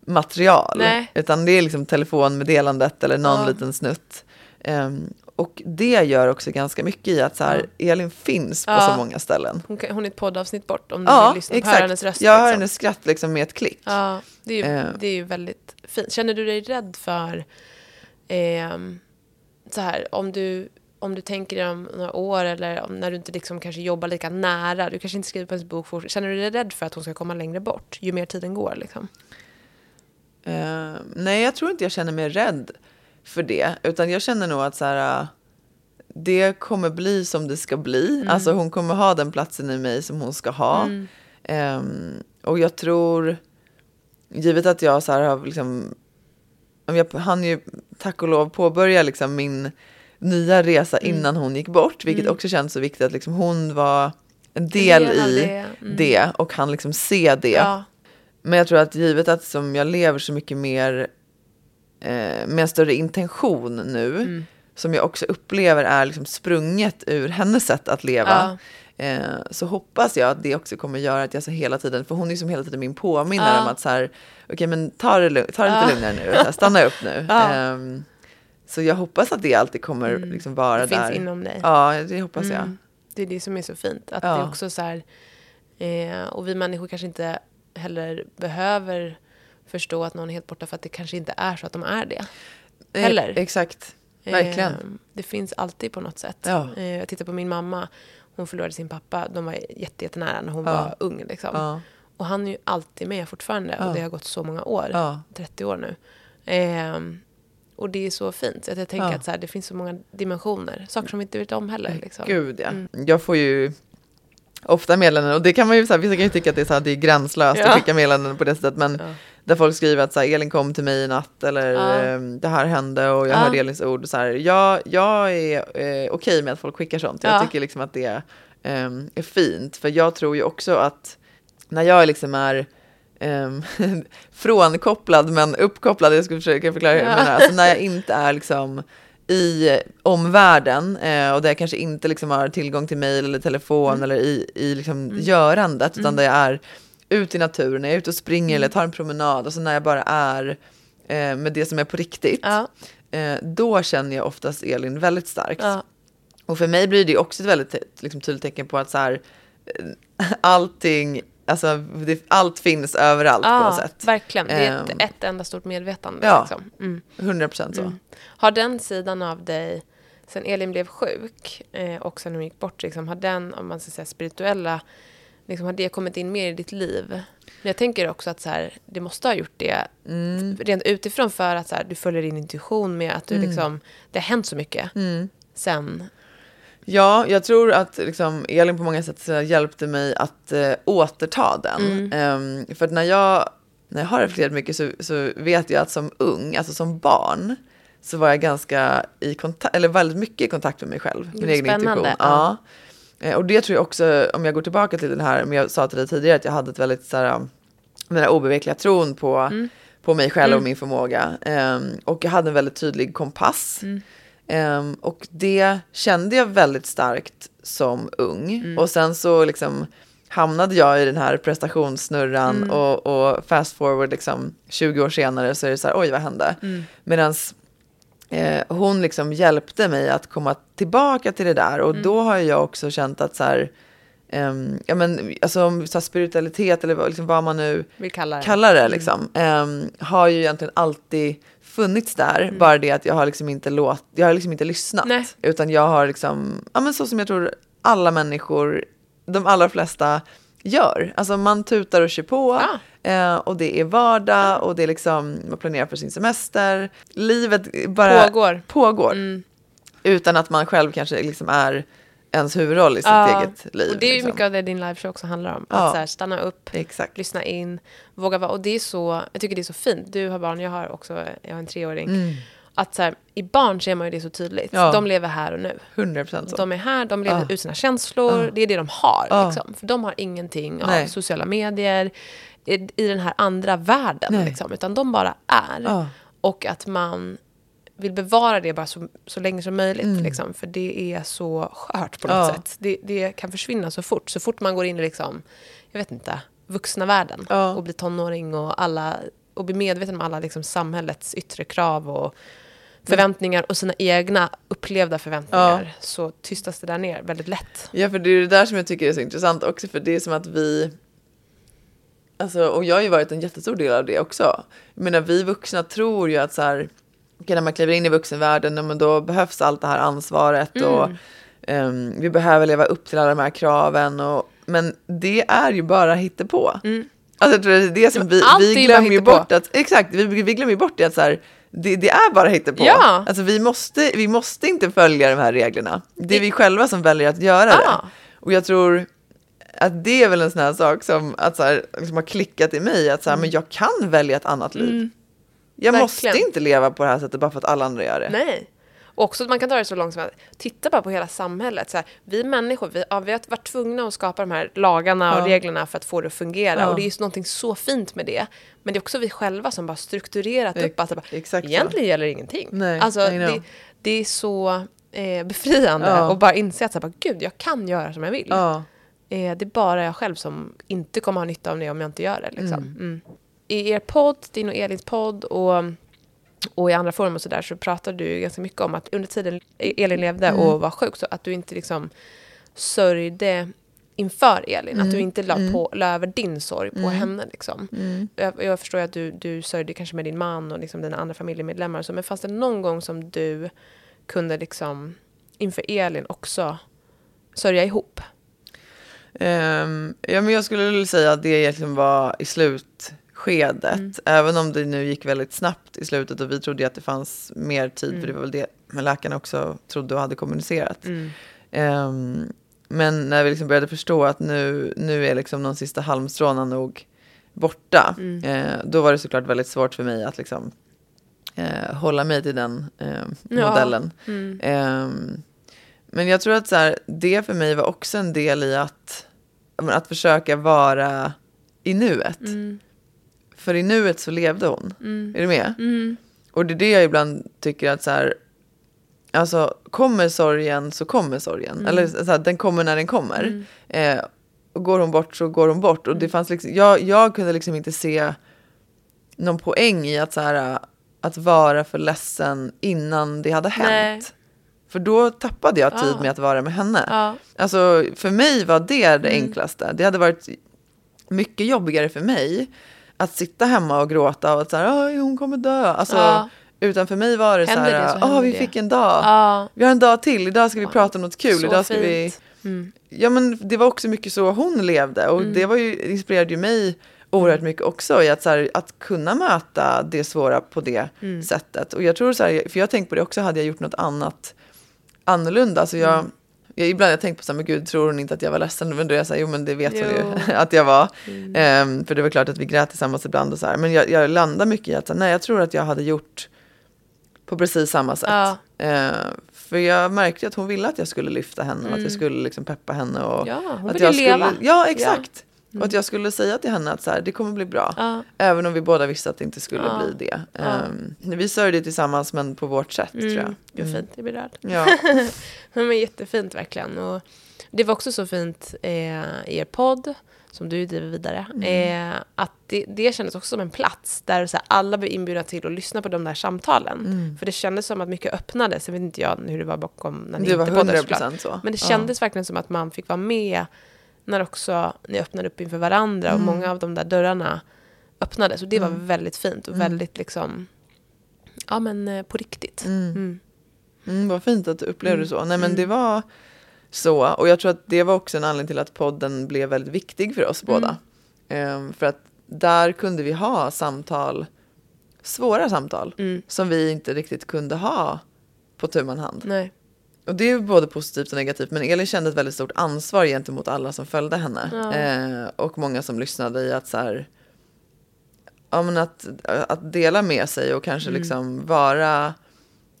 material. Nej. Utan det är liksom telefonmeddelandet eller någon Ja. liten snutt. Ehm, och det gör också ganska mycket i att så här, Elin finns på Ja. så många ställen. Hon, kan, hon är ett poddavsnitt bort om du Ja, vill lyssna på exakt. hennes röst. jag hör liksom. hennes skratt liksom med ett klick. Ja, det är, ju, Eh. det är ju väldigt fint. Känner du dig rädd för, ehm, så här, om du, om du tänker dig om några år eller om, när du inte liksom kanske jobbar lika nära, du kanske inte skriver på hennes bok känner du dig rädd för att hon ska komma längre bort ju mer tiden går? Liksom? Eh, nej, jag tror inte jag känner mig rädd för det. Utan jag känner nog att så här, äh, det kommer bli som det ska bli. Mm. Alltså hon kommer ha den platsen i mig som hon ska ha. Mm. Ehm, och jag tror, givet att jag så här har liksom, om jag hann ju tack och lov påbörja liksom min nya resa Mm. innan hon gick bort, vilket också känns så viktigt att liksom hon var en del del av i det. Mm. det och han liksom se det. Ja. Men jag tror att givet att som jag lever så mycket mer eh, med en större intention nu, Mm. som jag också upplever är liksom sprunget ur hennes sätt att leva, eh, så hoppas jag att det också kommer göra att jag så hela tiden, för hon är som hela tiden min påminnare Ja. om att så här, okej men ta det, ta det lite Ja. lugnare nu, här, stanna upp nu. Ja. Ehm, så jag hoppas att det alltid kommer liksom vara Det där. finns inom dig. Ja, det hoppas jag. Mm. Det är det som är så fint. Att Ja. det också så här, eh, och vi människor kanske inte heller behöver förstå att någon är helt borta för att det kanske inte är så att de är det. Eh, Heller. Exakt, verkligen. Eh, det finns alltid på något sätt. Ja. Eh, jag tittar på min mamma. Hon förlorade sin pappa. De var jätte, jättenära när hon Ja. var ung. Liksom. Ja, Och han är ju alltid med fortfarande. Och det har gått så många år. ja, 30 år nu. Ehm, och det är så fint. Att jag tänker att så här, det finns så många dimensioner. Saker som vi inte vet om heller. Liksom. gud ja. Mm. Jag får ju ofta meddelanden och det kan man ju, så här, vissa kan ju tycka att det är, så här, det är gränslöst Ja. att skicka meddelanden på det sättet, men. Där folk skriver att så här, Elin kom till mig i natt eller Ja. ehm, det här hände och jag Ja. hörde Elins ord. Så här, jag, jag är eh, okej med att folk skickar sånt. Jag Ja. tycker liksom att det ehm, är fint, för jag tror ju också att när jag liksom är um, frånkopplad men uppkopplad, jag ska försöka förklara hur jag Ja. menar. Alltså när jag inte är liksom i omvärlden eh, och där jag kanske inte liksom har tillgång till mail eller telefon Mm. eller i, i liksom görandet utan där jag är ute i naturen, jag är ute och springer Mm. eller tar en promenad och så när jag bara är eh, med det som är på riktigt, Ja. eh, då känner jag oftast Elin väldigt starkt. Ja. Och för mig blir det också ett väldigt liksom, tydligt tecken på att så här, eh, allting, alltså det, allt finns överallt på något sätt. verkligen. Det är ett, Ehm. ett enda stort medvetande. Ja. Liksom. Mm. 100 procent så. Mm. Har den sidan av dig, sen Elin blev sjuk eh, och sen hon gick bort, liksom, har den, om man ska säga spirituella, liksom, har det kommit in mer i ditt liv? Men jag tänker också att så här, det måste ha gjort det Mm. rent utifrån för att så här, du följer din intuition med att du Mm. liksom, det har hänt så mycket sen. Ja, jag tror att liksom, Elin på många sätt hjälpte mig att eh, återta den. Mm. Ehm, för att när jag, när jag har reflekterat mycket så, så vet jag att som ung, alltså som barn, så var jag ganska i kontakt, eller väldigt mycket i kontakt med mig själv. Min egen spännande. intuition. Ja. Eh, Och det tror jag också, om jag går tillbaka till den här, men jag sa till dig tidigare att jag hade ett väldigt så här, den här obevekliga tron på, Mm. på mig själv och min förmåga. Ehm, och jag hade en väldigt tydlig kompass. Mm. Ehm, och det kände jag väldigt starkt som ung. Mm. Och sen så liksom hamnade jag i den här prestationssnurran Mm. och, och fast forward liksom 20 år senare så är det så här, oj vad hände? Mm. Medan eh, hon liksom hjälpte mig att komma tillbaka till det där och då har jag också känt att så här, ehm, ja men alltså så spiritualitet eller vad- liksom vad man nu Vi kallar det. kallar det liksom, ehm, har ju egentligen alltid funnits där. Bara det att jag har liksom inte låt, jag har liksom inte lyssnat. Nej. Utan jag har liksom, ja men så som jag tror alla människor, de allra flesta gör. Alltså man tutar och kör på. Ja. Eh, och det är vardag och det är liksom, man planerar för sin semester. Livet bara Pågår. pågår. Mm. Utan att man själv kanske liksom är ens huvudroll i sitt Ja, eget liv. Och det är ju liksom. mycket av det din liveshow också handlar om. Ja. Att så här, stanna upp, Exakt. lyssna in, våga vara. Och det är så, jag tycker det är så fint. Du har barn, jag har också, jag har en treåring. Mm. Att så här, i barn ser man ju det så tydligt. Ja. De lever här och nu. 100 procent så. De är här, de lever ut sina känslor. Det är det de har. Liksom. För de har ingenting av Nej. sociala medier i, den här andra världen. Liksom, utan de bara är. Ja. Och att man vill bevara det bara så, så länge som möjligt. Mm. Liksom, för det är så skört på något Ja. sätt. Det, det kan försvinna så fort. Så fort man går in i, liksom, jag vet inte, vuxna världen Ja. och blir tonåring och, alla, och blir medveten om alla liksom, samhällets yttre krav och förväntningar och sina egna upplevda förväntningar så tystas det där ner väldigt lätt. Ja, för det är det där som jag tycker är så intressant också, för det är som att vi... Alltså, och jag har ju varit en jättestor del av det också. Jag menar, vi vuxna tror ju att så här, när man kliver in i vuxenvärlden, men då behövs allt det här ansvaret och ehm, vi behöver leva upp till alla de här kraven. Och, men det är ju bara hittepå. Mm. Alltså jag tror det är det som vi, vi glömmer ju bort att, exakt, vi, vi glömmer ju bort det att så här, det, det är bara hittepå. Ja. Alltså vi måste, vi måste inte följa de här reglerna. Det är vi själva som väljer att göra Ja. det. Och jag tror att det är väl en sån här sak som, att så här, liksom har klickat i mig, att så här, men jag kan välja ett annat liv. Jag Mm. Verkligen. måste inte leva på det här sättet bara för att alla andra gör det. Nej. Och också att man kan ta det så långt som att titta bara på hela samhället. Så här, vi människor, vi, ja, vi har varit tvungna att skapa de här lagarna och Ja. reglerna för att få det att fungera. Ja. Och det är ju någonting så fint med det. Men det är också vi själva som bara strukturerat Ex- upp att det bara, exakt så. egentligen gäller ingenting. Nej, alltså, det, det är så eh, befriande Ja. och bara inse att så här, bara, gud, jag kan göra som jag vill. Ja. Eh, det är bara jag själv som inte kommer ha nytta av det om jag inte gör det. Liksom. Mm. I er podd, din och Elins podd och, och i andra forum och sådär så pratar du ganska mycket om att under tiden Elin levde Mm. och var sjuk så att du inte liksom sörjde inför Elin. Att du inte la, på, la över din sorg på henne. Liksom. Jag, jag förstår att du, du sörjde kanske med din man och liksom dina andra familjemedlemmar. Så, men fanns det någon gång som du kunde liksom inför Elin också sörja ihop? Ehm, ja, men jag skulle säga att det egentligen var i slutskedet. Mm. Även om det nu gick väldigt snabbt i slutet och vi trodde att det fanns mer tid, Mm. för det var väl det men läkarna också trodde och hade kommunicerat. Ehm, men när vi liksom började förstå att nu, nu är liksom de sista halmstråna nog borta, Mm. eh, då var det såklart väldigt svårt för mig att liksom eh, hålla mig till den eh, Ja. modellen. Mm. Ehm, men jag tror att så här, det för mig var också en del i att, att försöka vara i nuet. Mm. För i nuet så levde hon. Är du med? Mm. Och det är det jag ibland tycker att så här, alltså kommer sorgen så kommer sorgen. Mm. Eller så här, den kommer när den kommer. Eh, och går hon bort så går hon bort. Mm. Och det fanns liksom, jag, jag kunde liksom inte se någon poäng i att så här, att vara för ledsen innan det hade hänt. För då tappade jag tid Ah. med att vara med henne. Ja. Alltså för mig var det det Mm. enklaste. Det hade varit mycket jobbigare för mig att sitta hemma och gråta och att så här, "Oj, hon kommer dö. Alltså, Ja. Utan för mig var det Händer så det här, så åh händer vi det." fick en dag. Ja. Vi har en dag till, idag ska vi prata om något kul. Så idag ska vi... fint. Mm. Ja men det var också mycket så hon levde och det var ju, inspirerade ju mig oerhört mycket också i att, så här, att kunna möta det svåra på det Mm. sättet. Och jag tror så här, för jag tänkt på det också, hade jag gjort något annat annorlunda. Alltså jag, Mm. jag, ibland har jag tänkt på så här, men gud tror hon inte att jag var ledsen? Men då är jag så här, jo men det vet hon Jo. Mm. ju att jag var. Ehm, för det var klart att vi grät tillsammans ibland och så här. Men jag, jag landar mycket i att, så här, nej jag tror att jag hade gjort på precis samma sätt. Ja. Ehm, för jag märkte att hon ville att jag skulle lyfta henne och att jag skulle liksom peppa henne. Och Mm. Ja, hon att vill jag ju leva. Skulle, ja, exakt. Och att jag skulle säga till henne att så här, det kommer bli bra. Ja. Även om vi båda visste att det inte skulle Ja. bli det. Ehm, vi sörjde tillsammans men på vårt sätt tror jag. Mm. Gud fint, jag blir rörd. Ja. Men jättefint verkligen. Och det var också så fint eh, i er podd, som du driver vidare, Mm. eh, att det, det kändes också som en plats där så här, alla blev inbjudna till att lyssna på de där samtalen. Mm. För det kändes som att mycket öppnades. Jag vet inte jag hur det var bakom när ni Det inte poddade 100 såklart. så. Men det Ja. kändes verkligen som att man fick vara med när också ni öppnade upp inför varandra Mm. och många av de där dörrarna öppnades. Och det var väldigt fint och väldigt liksom, ja men eh, på riktigt. Mm. Mm, vad fint att du upplevde det så. Nej men det var så. Och jag tror att det var också en anledning till att podden blev väldigt viktig för oss båda. Ehm, för att där kunde vi ha samtal, svåra samtal, Mm. som vi inte riktigt kunde ha på tu hand. Nej. Och det är både positivt och negativt. Men Elin kände ett väldigt stort ansvar gentemot alla som följde henne. Ja. Eh, och många som lyssnade i att så här, ja, men att, att dela med sig och kanske Mm. liksom vara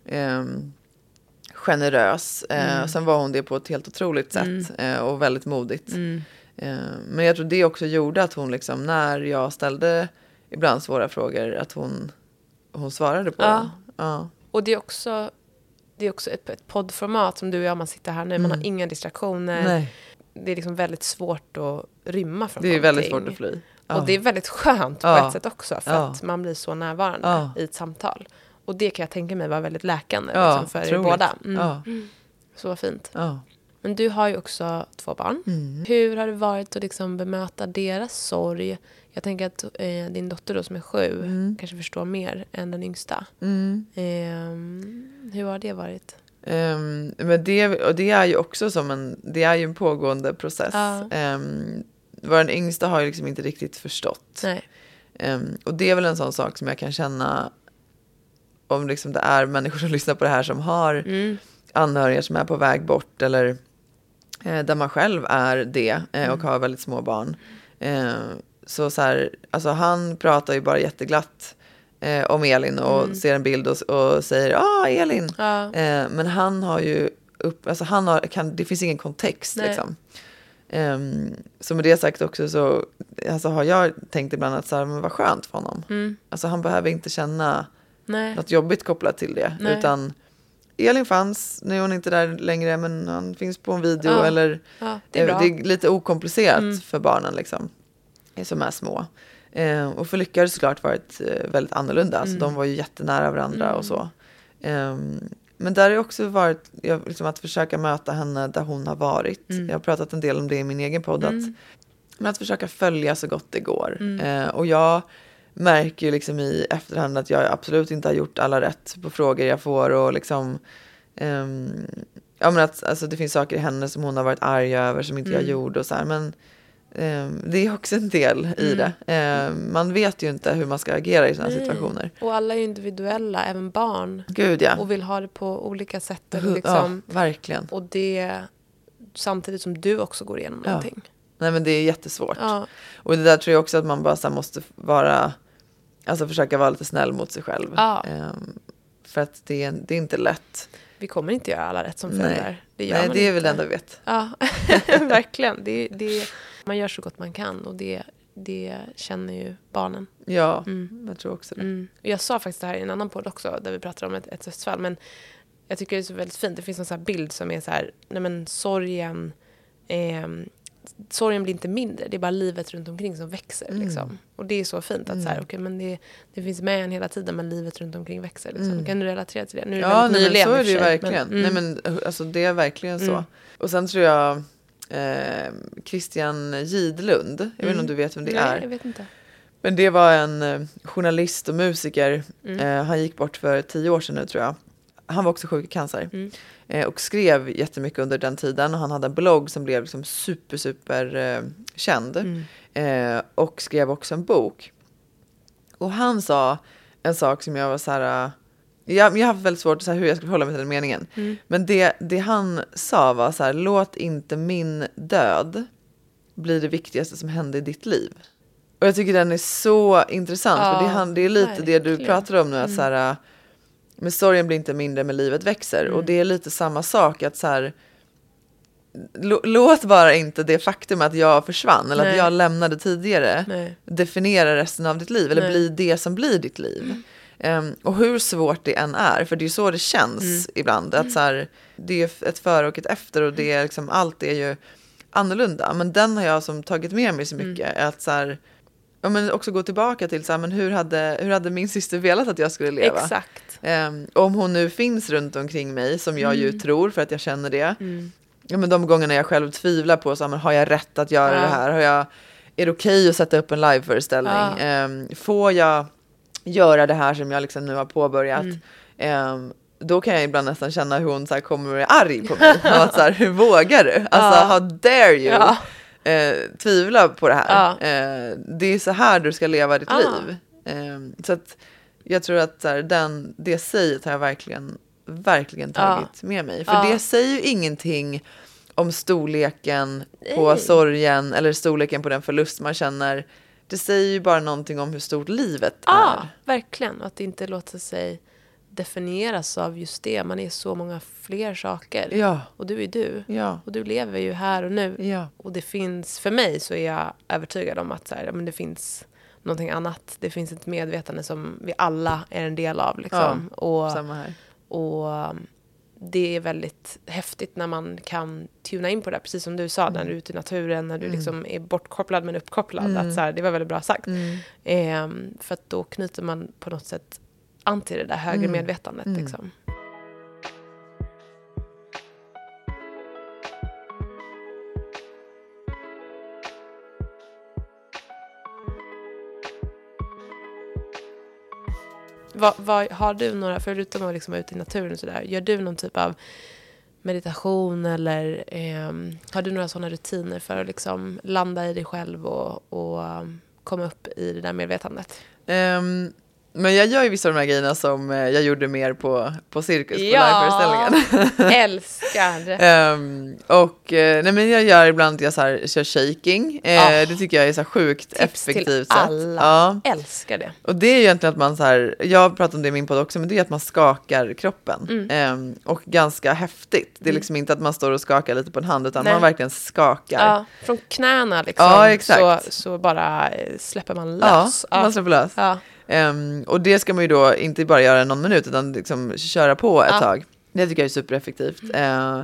ehm, generös. Eh, Mm. Sen var hon det på ett helt otroligt sätt Mm. eh, och väldigt modigt. Mm. Eh, men jag tror det också gjorde att hon liksom när jag ställde ibland svåra frågor att hon, hon svarade på Ja. dem. Ja. Och det är också, det är också ett, ett poddformat som du och jag, man sitter här nu, man har inga distraktioner. Mm. Nej, Det är liksom väldigt svårt att rymma från det är väldigt någonting. svårt att fly. Och det är väldigt skönt på Ja. ett sätt också, för Ja. att man blir så närvarande Ja. i ett samtal. Och det kan jag tänka mig var väldigt läkande Ja, liksom, för er båda. Mm. Ja. Så fint. Men du har ju också två barn. Mm. Hur har det varit att liksom bemöta deras sorg? Jag tänker att eh, din dotter då som är sju Mm. kanske förstår mer än den yngsta. Mm. Ehm, hur har det varit? Ehm, men det, och det är ju också som en, det är ju en pågående process. Ja. Ehm, vår yngsta har ju liksom inte riktigt förstått. Um, och det är väl en sån sak som jag kan känna om liksom det är människor som lyssnar på det här som har Mm. anhöriga som är på väg bort eller eh, där man själv är det eh, och Mm. har väldigt små barn. Eh, så så här, alltså han pratar ju bara jätteglatt eh, om Elin och Mm. ser en bild och, och säger ah Elin. Ja. Eh, men han har ju upp, alltså han har, kan, det finns ingen kontext Nej. liksom. Ehm, så med det sagt också så alltså har jag tänkt ibland att så här, men vad skönt för honom. Mm. Alltså han behöver inte känna Nej. något jobbigt kopplat till det. Nej. Utan Elin fanns, nu är hon inte där längre men han finns på en video Ja, eller Ja, det är eh, bra. det är lite okomplicerat Mm. för barnen liksom. eh, Som är små. Eh, och för Lycka har det såklart varit eh, väldigt annorlunda. Alltså, Mm. de var ju jättenära varandra Mm. och så. Ehm, men där har det också varit liksom, att försöka möta henne där hon har varit. Mm. Jag har pratat en del om det i min egen podd. Att, Mm. men att försöka följa så gott det går. Mm. Eh, och jag märker ju liksom i efterhand att jag absolut inte har gjort alla rätt på frågor jag får. Och liksom, ehm, ja, men att, alltså, det finns saker i henne som hon har varit arg över som inte jag Mm. gjorde. Och så här, men ehm, det är också en del i Mm. det. Ehm, man vet ju inte hur man ska agera i sådana Nej. situationer. Och alla är ju individuella, även barn. Gud ja. Och vill ha det på olika sätt. Hu- liksom. ja verkligen. Och det samtidigt som du också går igenom Ja. någonting. Nej men det är jättesvårt. Ja. Och det där tror jag också att man bara måste vara, alltså försöka vara lite snäll mot sig själv. Ja. Ehm, för att det är, det är inte lätt. Vi kommer inte göra alla rätt som föräldrar. Det Nej, det är inte. väl det enda vi vet. Ja, verkligen. Det, det, man gör så gott man kan och det, det känner ju barnen. Ja, Mm. jag tror också det. Mm. Jag sa faktiskt det här i en annan podd också där vi pratade om ett, ett dödsfall. Men jag tycker det är så väldigt fint. Det finns en sån bild som är så här, nej men sorgen, ehm, sorgen blir inte mindre. Det är bara livet runt omkring som växer. Mm. Liksom. Och det är så fint att så här, okay, men det, det finns med en hela tiden men livet runt omkring växer. Liksom. Mm. Kan du relatera till det? Nu är det Ja, nej, men nyligen så är det ju verkligen. Men, mm. Nej, men, alltså, det är verkligen så. Mm. Och sen tror jag eh, Christian Gidlund, jag vet inte om Mm. du vet vem det Nej, är. jag vet inte. Men det var en eh, journalist och musiker. Mm. Eh, han gick bort för tio år sedan nu tror jag. Han var också sjuk i cancer. Mm. Eh, och skrev jättemycket under den tiden. Och han hade en blogg som blev liksom super, super eh, känd. Mm. Eh, och skrev också en bok. Och han sa en sak som jag var så här... eh, Jag, jag har haft väldigt svårt så här, hur jag skulle hålla mig till den meningen. Mm. Men det, det han sa var så här, låt inte min död bli det viktigaste som hände i ditt liv. Och jag tycker den är så intressant, för det, Ja, han, det är lite det du verkligen. pratar om nu, att Mm. så här, äh, men sorgen blir inte mindre men livet växer. Och Mm. det är lite samma sak, att så här, lå- låt bara inte det faktum att jag försvann, eller Nej. att jag lämnade tidigare, Nej. definiera resten av ditt liv, eller Nej. bli det som blir ditt liv. Ehm, och hur svårt det än är, för det är så det känns Mm. ibland. Att så här, det är ett före och ett efter och det är liksom, allt är ju annorlunda. Men den har jag som tagit med mig så Mm. mycket. Att så här, ja, men också gå tillbaka till så här, men hur, hade, hur hade min syster velat att jag skulle leva? Exakt. Ehm, om hon nu finns runt omkring mig, som jag ju Mm. tror för att jag känner det. Mm. Ja, men de gångerna jag själv tvivlar på, så här, men har jag rätt att göra Ja. det här? Har jag, är det okej att sätta upp en liveföreställning? Ja. Ehm, får jag göra det här som jag liksom nu har påbörjat? Mm. Ehm, då kan jag ibland nästan känna hur hon så här kommer och är arg på mig. Att så här, hur vågar du? Alltså, Ja. how dare you? Ja. Eh, tvivla på det här. Ja. Eh, det är så här du ska leva ditt Ja. liv. Ehm, så att jag tror att så här, den, det säget har jag verkligen, verkligen tagit med mig. För Ja. det säger ju ingenting om storleken på Nej. sorgen eller storleken på den förlust man känner. Det säger ju bara någonting om hur stort livet Ja, är. verkligen. Att det inte låter sig definieras av just det. Man är så många fler saker. Ja, Och du är du. ja, Och du lever ju här och nu. ja. Och det finns, för mig så är jag övertygad om att så här, men det finns någonting annat. Det finns ett medvetande som vi alla är en del av. Liksom. och, Samma här. och um, det är väldigt häftigt när man kan tuna in på det. Precis som du sa, när du är ute i naturen, när du Mm. liksom är bortkopplad men uppkopplad. Mm. Att så här, det var väldigt bra sagt. Mm. Ehm, för att då knyter man på något sätt an till det där högre Mm. medvetandet. Mm. Liksom. Vad, vad, har du några, förutom att liksom vara ute i naturen och sådär, gör du någon typ av meditation eller ehm, har du några sådana rutiner för att liksom landa i dig själv och, och um, komma upp i det där medvetandet? Ehm, men jag gör ju vissa av de här grejerna som eh, jag gjorde mer på, på cirkus, på Ja. liveföreställningen. Älskar! Ehm, och eh, nej, men jag gör ibland, jag så här, kör shaking. Eh, Ah. Det tycker jag är så här sjukt Tips till effektivt alla. Ja. Älskar det. Och det är ju egentligen att man så här, jag har pratat om det i min podd också, men det är att man skakar kroppen. Mm. Ehm, och ganska häftigt. Det är liksom inte att man står och skakar lite på en hand, utan Nej. man verkligen skakar. Ja, från knäna liksom, Ja. Så, så bara släpper man Ja, lös. man släpper lös. Ehm, och det ska man ju då inte bara göra någon minut, utan liksom köra på ett Ja. tag. Det tycker jag är supereffektivt. Eh,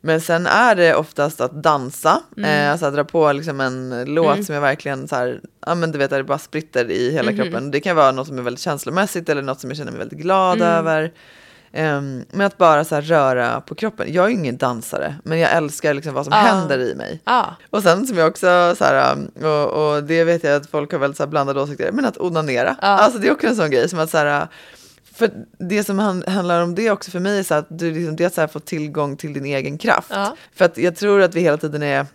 men sen är det oftast att dansa, Mm. eh, alltså att dra på liksom en låt som jag verkligen så här, ja men du vet, det bara spritter i hela Mhm. kroppen. Det kan vara något som är väldigt känslomässigt eller något som jag känner mig väldigt glad Mm. över. Ehm, men att bara så röra på kroppen. Jag är ju ingen dansare, men jag älskar liksom vad som Ja. händer i mig. Ja. Och sen som jag också så här, um, och, och det vet jag att folk har väldigt så här blandade åsikter, men att onanera. Ja. Alltså det är också en sån grej som att så här, för det som han, handlar om det också för mig är så att du liksom, det är att så här, få tillgång till din egen kraft. För att jag tror att vi hela tiden är,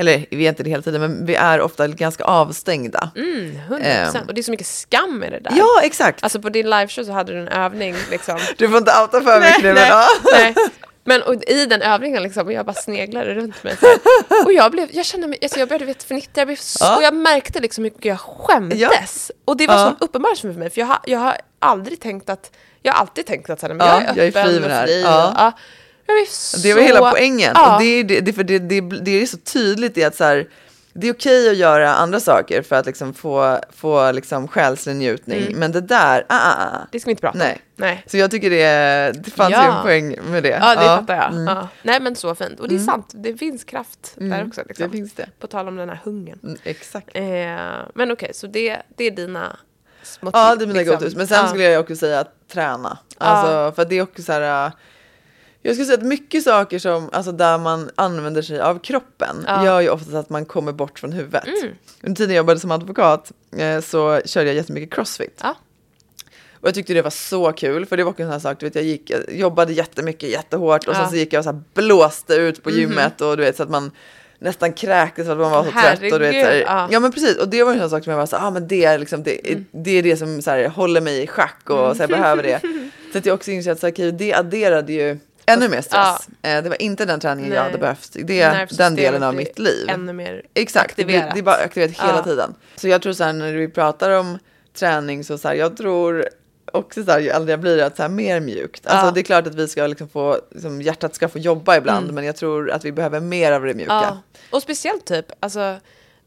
eller vi är inte det hela tiden, men vi är ofta ganska avstängda. Mm, 100%. Ehm. Och det är så mycket skam i det där. Ja, exakt. Alltså på din liveshow så hade du en övning liksom. du får inte outa för mycket nu, men nej, ja. Men och i den övningen liksom, och jag bara sneglade runt mig. Och jag blev, jag kände mig, alltså jag började fnittra, jag blev så, Ja. och jag märkte liksom hur mycket jag skämdes. Och det var Ja. så uppenbart för mig, för jag har, jag har aldrig tänkt att, jag har alltid tänkt att så här, men Ja, jag är jag är öppen fri med och fri. Ja. Och, ja. Så... Det var hela poängen. Ja. Och det, är, det, det, för det, det, det är så tydligt i att så här, det är okej att göra andra saker för att liksom få, få liksom själslig njutning. Mm. Men det där, ah, ah, ah. Det ska vi inte prata Nej. om. Nej. Så jag tycker det, det fanns ju Ja. en poäng med det. Ja, det fattar jag. mm. Ja. Nej, men så fint. Och det är sant, det finns kraft där också. Liksom. Det finns det. På tal om den här hungern. Mm, exakt. Eh, men okej, så det, det är dina små Ja, det är mina liksom. go-tos. Men sen Ja. skulle jag också säga att träna. Alltså, För det är också så här... Jag skulle säga att mycket saker som, alltså där man använder sig av kroppen Ja. gör ju oftast att man kommer bort från huvudet. Mm. Under tiden jag jobbade som advokat eh, så körde jag jättemycket crossfit. Ja. Och jag tyckte det var så kul, för det var också en sån här sak, du vet, jag gick, jag jobbade jättemycket, jättehårt och Ja. sen så gick jag och så här blåste ut på Mhm. gymmet och du vet så att man nästan kräktes för att man var så trött. Och du vet, så här, Herregud, ja. ja men precis, och det var en sån sak som jag var så här, ah, men det är liksom, det, Mm. det är det som så här, håller mig i schack och så jag behöver det. Så att jag också insåg att så här, det adderade ju ännu mer stress. Eh, det var inte den träningen jag Nej. hade behövt, det är den delen av mitt liv. Ännu mer Exakt, det, aktiverat. det är bara aktiverat hela Ja. tiden. Så jag tror så här när vi pratar om träning så, så här, jag tror också så här, ju äldre jag blir att så här, mer mjukt. Alltså Ja. det är klart att vi ska liksom få, liksom, hjärtat ska få jobba ibland Mm. men jag tror att vi behöver mer av det mjuka. Ja. Och speciellt typ, alltså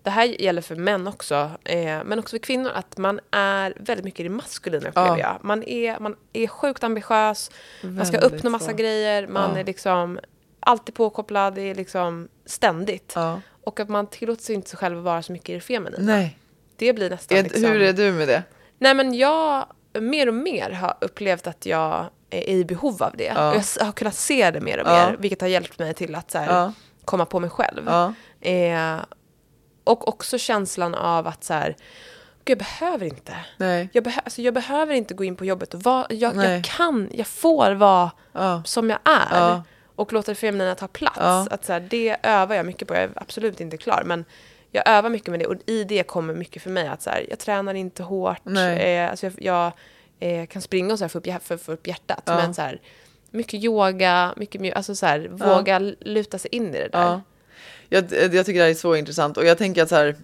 det här gäller för män också, eh, men också för kvinnor, att man är väldigt mycket i det maskulina upplever Ja. jag. Man är, man är sjukt ambitiös, man ska Väldigt uppnå massa så. grejer, man Ja. är liksom alltid påkopplad, det är liksom ständigt. Ja. Och att man tillåter sig inte sig själv att vara så mycket i det feminina. Nej, Det blir nästan är, liksom... hur är du med det? Nej men jag mer och mer har upplevt att jag är i behov av det. Ja. Jag har kunnat se det mer och mer, vilket har hjälpt mig till att så här, komma på mig själv. Eh, och också känslan av att så här, Gud, jag behöver inte. Nej. Jag, behö- alltså, jag behöver inte gå in på jobbet och vara, jag, jag kan, jag får vara Ja. som jag är. Ja. Och låta det feminina ta plats. Ja. Att, så här, det övar jag mycket på. Jag är absolut inte klar. Men jag övar mycket med det. Och i det kommer mycket för mig. Att så här, jag tränar inte hårt. Eh, alltså jag jag eh, kan springa och så här, få, upp, för, få upp hjärtat. Men så här, mycket yoga, mycket mjuk, alltså så här, våga luta sig in i det där. Ja. Jag, jag tycker det här är så intressant och jag tänker att så här,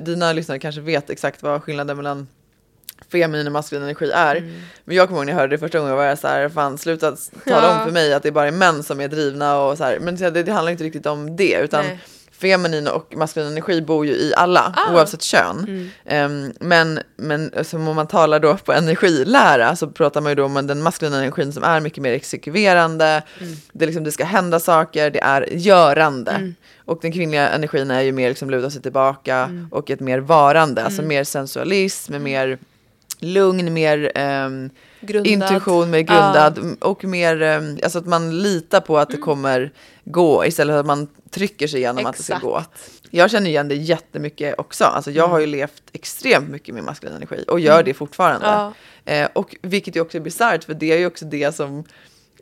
dina lyssnare kanske vet exakt vad skillnaden mellan feminin och maskulin energi är. Mm. Men jag kommer ihåg när jag hörde det första gången var jag så här, fan sluta tala Ja. om för mig att det är bara är män som är drivna och så här. Men det, det handlar inte riktigt om det utan Nej. feminin och maskulin energi bor ju i alla Ah. oavsett kön. Mm. Ehm, men, men som om man talar då på energilära så pratar man ju då om den maskulina energin som är mycket mer exekverande. Mm. Det, liksom, det ska hända saker, det är görande. Och den kvinnliga energin är ju mer liksom luta sig tillbaka Mm. och ett mer varande, alltså mer sensualism, mer lugn, mer Grundad. intuition, mer grundad och mer, ehm, alltså att man litar på Mm. att det kommer gå istället för att man trycker sig igenom att det ska Exakt. gå. Jag känner igen det jättemycket också. Alltså jag har ju levt extremt mycket med maskulin energi och gör det fortfarande. Mm. Ja. Eh, och vilket ju också är bisarrt för det är ju också det som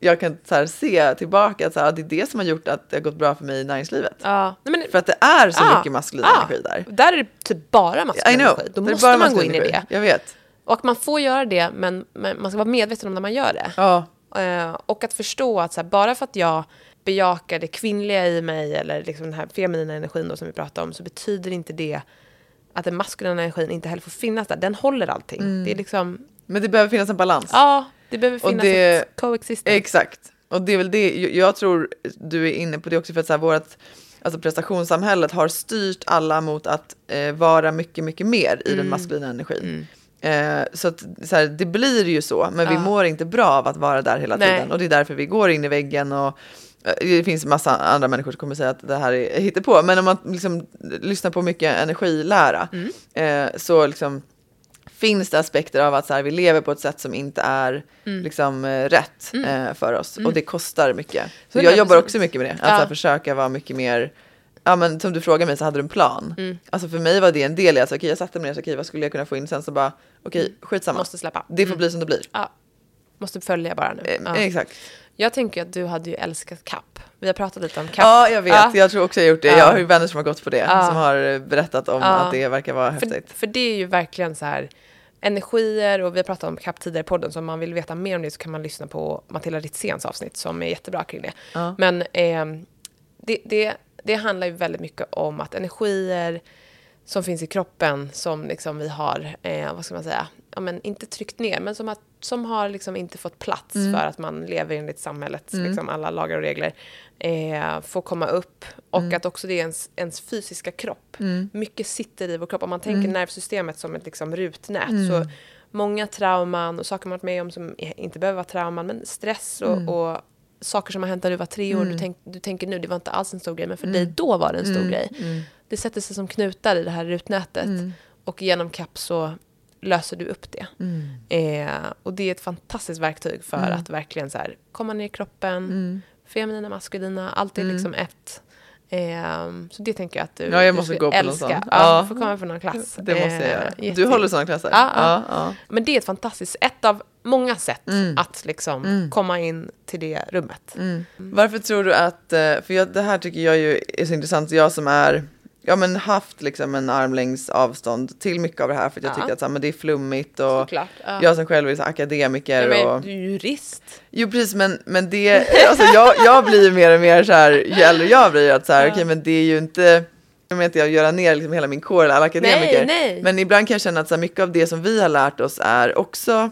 jag kan så här, se tillbaka att så här, det är det som har gjort att det har gått bra för mig i näringslivet. Ja. Nej, men, För att det är så Ja, mycket maskulin ja. energi där. Där är det typ bara maskulin know. energi. Då måste man gå in i det. Jag vet. Och man får göra det, men, men man ska vara medveten om när man gör det. Ja, Eh, och att förstå att så här, bara för att jag bejakar det kvinnliga i mig eller liksom den här feminina energin då som vi pratade om så betyder inte det att den maskulina energin inte heller får finnas där. Den håller allting. Mm. Det är liksom, men det behöver finnas en balans. ja, det behöver Och finnas det- ett coexistence. Exakt. Och det är väl det, jag- tror du är inne på det också för att så här, vårt alltså prestationssamhället har styrt alla mot att eh, vara mycket, mycket mer i den maskulina energin. Eh, så att så här, det blir ju så, men vi Ja. mår inte bra av att vara där hela Nej. tiden. Och det är därför vi går in i väggen och eh, det finns massa andra människor som kommer säga att det här är hittepå. Men om man liksom lyssnar på mycket energilära eh, så liksom finns det aspekter av att så här, vi lever på ett sätt som inte är liksom, eh, rätt eh, för oss. Och det kostar mycket. Så jag 100%. jobbar också mycket med det. Att så Ja. här, försöka vara mycket mer Ja men som du frågade mig så hade du en plan. Alltså för mig var det en del i att alltså, okej, jag satte mig ner och så okej vad skulle jag kunna få in sen så bara okej skitsamma. Måste släppa. Det får bli som det blir. Ja. Måste följa bara nu. Eh, Ja. Exakt. Jag tänker att du hade ju älskat kapp. Vi har pratat lite om kapp. Ja jag vet, Ja. jag tror också jag har gjort det. Ja. Jag har ju vänner som har gått på det. Som har eh, berättat om att det verkar vara För, häftigt. för det är ju verkligen så här energier och vi har pratat om kapp tidigare i podden så om man vill veta mer om det så kan man lyssna på Matilda Ritzéns avsnitt som är jättebra kring det. Ja. Men ehm, det, det, det handlar ju väldigt mycket om att energier som finns i kroppen som liksom vi har, eh, vad ska man säga, ja, men inte tryckt ner, men som, att, som har liksom inte fått plats för att man lever enligt samhällets liksom, alla lagar och regler, eh, får komma upp. Och att också det är ens, ens fysiska kropp. Mycket sitter i vår kropp. Om man tänker nervsystemet som ett liksom, rutnät så många trauman och saker man varit med om som inte behöver vara trauman, men stress och, och saker som har hänt när du var tre år, du, tänk, du tänker nu, det var inte alls en stor grej, men för dig då var det en stor grej. Det sätter sig som knutar i det här rutnätet och genom CAP så löser du upp det. Eh, och det är ett fantastiskt verktyg för att verkligen så här, komma ner i kroppen, feminina, maskulina, allt är liksom ett. Eh, så det tänker jag att du, Ja, jag du måste skulle gå på någon älska. sån. Ja. Du får komma på någon klass. Det måste jag Eh, göra. Du jätte- håller sådana klasser? Ja, ja. ja. Men det är ett fantastiskt, ett av många sätt Mm. att liksom komma in till det rummet. Varför tror du att, eh, för jag, det här tycker jag ju är så intressant, jag som är, ja men haft liksom en armlängds avstånd till mycket av det här för att jag Ja. tycker att så här, men det är flummigt och Såklart. Ja. jag som själv är så akademiker Ja, men, och du är jurist. Jo precis men, men det, alltså jag, jag blir mer och mer så här, ju äldre jag blir att så här, Ja. okej men det är ju inte, jag menar inte jag göra ner liksom hela min kår eller alla akademiker. nej. Men ibland kan jag känna att så här, mycket av det som vi har lärt oss är också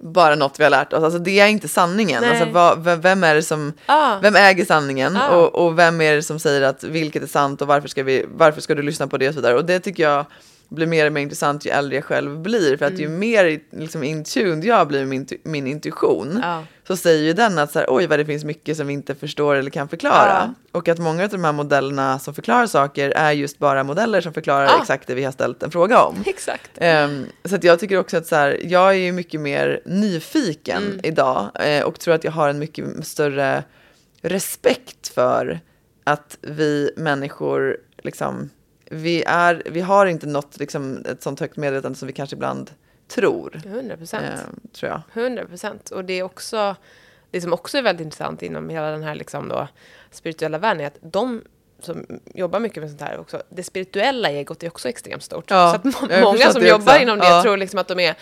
bara något vi har lärt oss. Alltså det är inte sanningen. Nej. Alltså, vad, vem, är det som, Ja. vem äger sanningen Ja. och, och vem är det som säger att vilket är sant och varför ska, vi, varför ska du lyssna på det och så vidare. Och det tycker jag blir mer och mer intressant ju äldre jag själv blir. För att Mm. ju mer liksom, in jag blir med min, min intuition Ja. Så säger ju den att så här, oj vad det finns mycket som vi inte förstår eller kan förklara. Och att många av de här modellerna som förklarar saker är just bara modeller som förklarar Ja. exakt det vi har ställt en fråga om. Exakt. Ehm, så att jag tycker också att så här, jag är ju mycket mer nyfiken Mm. idag eh, och tror att jag har en mycket större respekt för att vi människor liksom, vi, är, vi har inte nått liksom, ett sånt högt medvetande som vi kanske ibland tror. 100 procent. ehm, tror jag. 100 procent. Och det är också, det som också är väldigt intressant inom hela den här liksom då, spirituella världen är att de som jobbar mycket med sånt här också, det spirituella egot är också extremt stort. Ja, så att många som jobbar också. inom det Ja. tror liksom att de är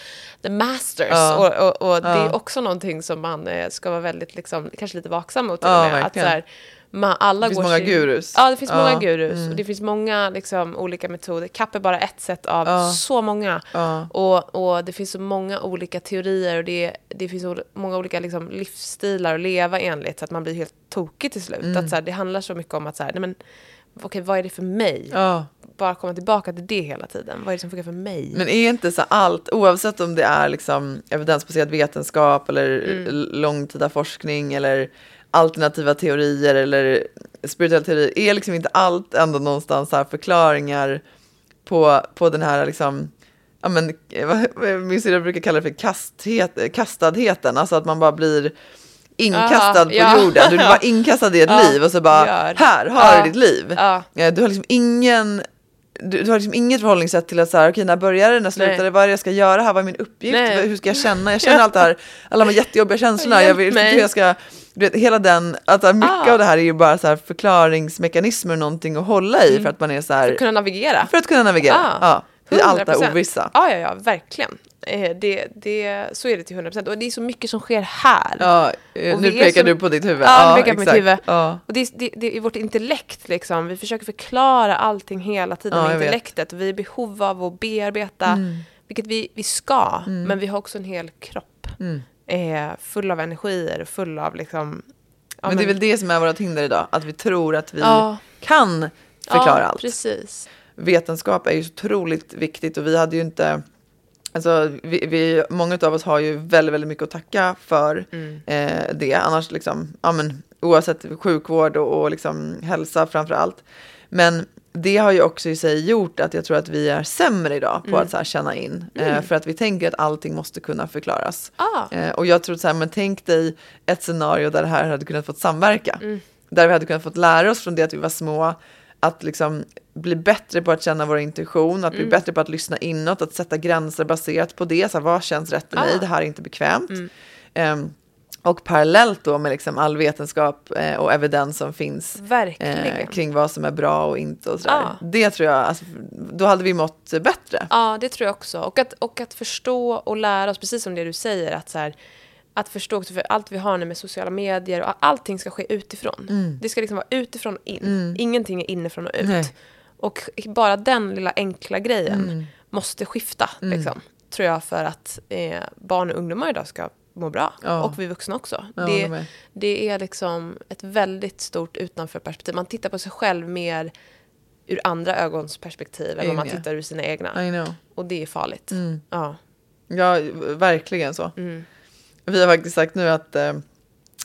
the masters. Ja. Och, och, och det är också någonting som man eh, ska vara väldigt, liksom, kanske lite vaksam mot. Att, så här, man, alla Det finns många sin- gurus. Ja, det finns Ja, många gurus. mm. Och det finns många liksom, olika metoder. CAP är bara ett sätt av Ja. så många. Ja. Och, och det finns så många olika teorier och det, det finns så många olika liksom, livsstilar att leva enligt så att man blir helt tokig till slut. Mm. Att, så här, det handlar så mycket om att så här, nej men, okej, vad är det för mig? Ja. Bara komma tillbaka till det hela tiden. Vad är det som funkar för mig? Men är inte så allt, oavsett om det är liksom evidensbaserad vetenskap eller Mm. långtida forskning eller alternativa teorier eller spirituella teorier, är liksom inte allt ändå någonstans här förklaringar på, på den här liksom, ja men, eh, vad- min syrra brukar kalla det för kasthet, kastadheten, alltså att man bara blir inkastad Aha, på ja. jorden. Du blir bara inkastad i ett Ja, liv och så bara, gör. här har du ditt liv. Ja. Eh, Du har liksom ingen du, du har liksom inget förhållningssätt till att så här, okej när börjar det, när slutar det, vad är det jag ska göra? Här, vad är min uppgift, Nej. hur ska jag känna, jag känner allt det här, alla de här jättejobbiga känslorna, jag vet hur jag ska, du vet hela den, att så här, mycket Ah. av det här är ju bara så här förklaringsmekanismer och någonting att hålla i för att man är så här, För att kunna navigera. för att kunna navigera, Ah. ja, i allt det 100%. här ovissa. Ja, ja, ja, verkligen. Eh, det, det, så är det till 100%. Och det är så mycket som sker här. Ja, eh, nu pekar så- du på ditt huvud. Ja, nu pekar jag på mitt huvud. Ja. Och det, det, det är vårt intellekt liksom. Vi försöker förklara allting hela tiden Ja, med intellektet. Och vi är i behov av att bearbeta, Mm. vilket vi, vi ska. Men vi har också en hel kropp. Mm. Eh, full av energier, full av liksom... ja, men det är väl det som är vårt hinder idag, att vi tror att vi kan förklara allt. precis. Vetenskap är ju så otroligt viktigt och vi hade ju inte Alltså, vi, vi, många av oss har ju väldigt, väldigt mycket att tacka för Mm. eh, det. Annars, liksom, ja, men, oavsett sjukvård och, och liksom, hälsa framför allt. Men det har ju också i sig gjort att jag tror att vi är sämre idag på Mm. att så här, känna in. Eh, för att vi tänker att allting måste kunna förklaras. Ah, Eh, och jag tror så här, men tänk dig ett scenario där det här hade kunnat fått samverka. Mm. Där vi hade kunnat fått lära oss från det att vi var små, att liksom bli bättre på att känna vår intuition, att bli Mm. bättre på att lyssna inåt, att sätta gränser baserat på det. Så här, vad känns rätt mig? Ah. Det här är inte bekvämt. Mm. Ehm, och parallellt då med liksom all vetenskap eh, och evidens som finns eh, kring vad som är bra och inte och sådär. Ah. Det tror jag, alltså, då hade vi mått bättre. Ja, det tror jag också. Och att, och att förstå och lära oss, precis som det du säger, att, så här, att förstå också, för allt vi har nu med sociala medier och allting ska ske utifrån. Mm. Det ska liksom vara utifrån och in. Ingenting är inifrån och ut. Nej. Och bara den lilla enkla grejen Mm. måste skifta, liksom, tror jag, för att eh, barn och ungdomar idag ska må bra. Ja. Och vi vuxna också. Ja, det, det är liksom ett väldigt stort utanförperspektiv. Man tittar på sig själv mer ur andra ögons perspektiv än vad man tittar ur sina egna. Och det är farligt. Mm. Ja. Ja, verkligen så. Mm. Vi har faktiskt sagt nu att eh,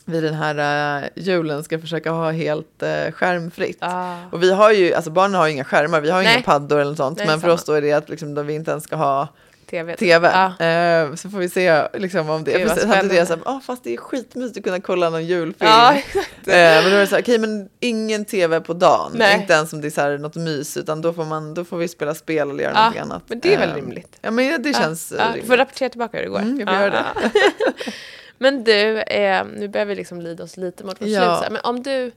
vi den här eh, julen ska försöka ha helt eh, skärmfritt. Ah. Och vi har ju, alltså barnen har ju inga skärmar, vi har ju inga paddor eller något sånt. Men för oss då är det att liksom, då vi inte ens ska ha TV. tv. Ja. Eh, så får vi se liksom, om det. Precis, hade det så här, "Ah, fast det är skitmysigt att kunna kolla någon julfilm. Ja, Eh, men då är det så här, okej men ingen tv på dagen. Nej. Inte ens om det är så här något mys, utan då får, man, då får vi spela spel eller göra Ja, någonting annat. men det är väl Eh, rimligt? Ja men det känns ja, eh, ja, Du rimligt. får rapportera tillbaka hur det går. Mm, jag får göra det. Men du, eh, nu börjar vi liksom lida oss lite mot vårt Ja. slut. här. Men om du,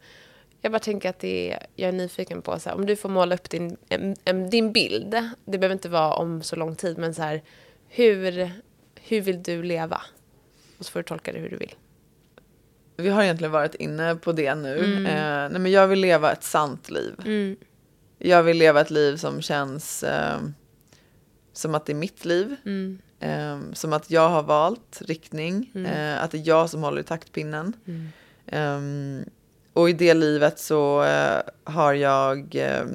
jag bara tänker att det är, jag är nyfiken på, så här, om du får måla upp din, en, en, din bild. Det behöver inte vara om så lång tid, men så här, hur, hur vill du leva? Och så får du tolka det hur du vill. Vi har egentligen varit inne på det nu. Mm. Eh, nej men jag vill leva ett sant liv. Mm. Jag vill leva ett liv som känns eh, som att det är mitt liv. Mm. Eh, som att jag har valt riktning. Mm. Eh, att det är jag som håller i taktpinnen. Mm. Eh, och i det livet så eh, har jag eh,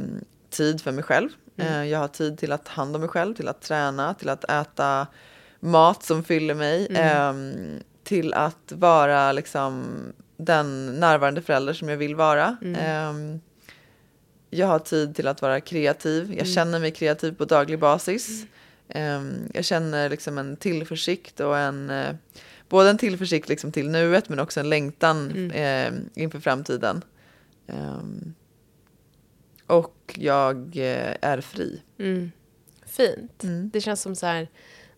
tid för mig själv. Mm. Eh, jag har tid till att ta hand om mig själv, till att träna, till att äta mat som fyller mig. Mm. Till att vara liksom den närvarande förälder som jag vill vara. Mm. Jag har tid till att vara kreativ. Jag Mm. känner mig kreativ på daglig basis. Ehm, jag känner liksom en tillförsikt och en eh, både en tillförsikt liksom till nuet men också en längtan Mm. eh, inför framtiden. Ehm, och jag eh, är fri. Mm. Fint. Mm. Det känns som så här,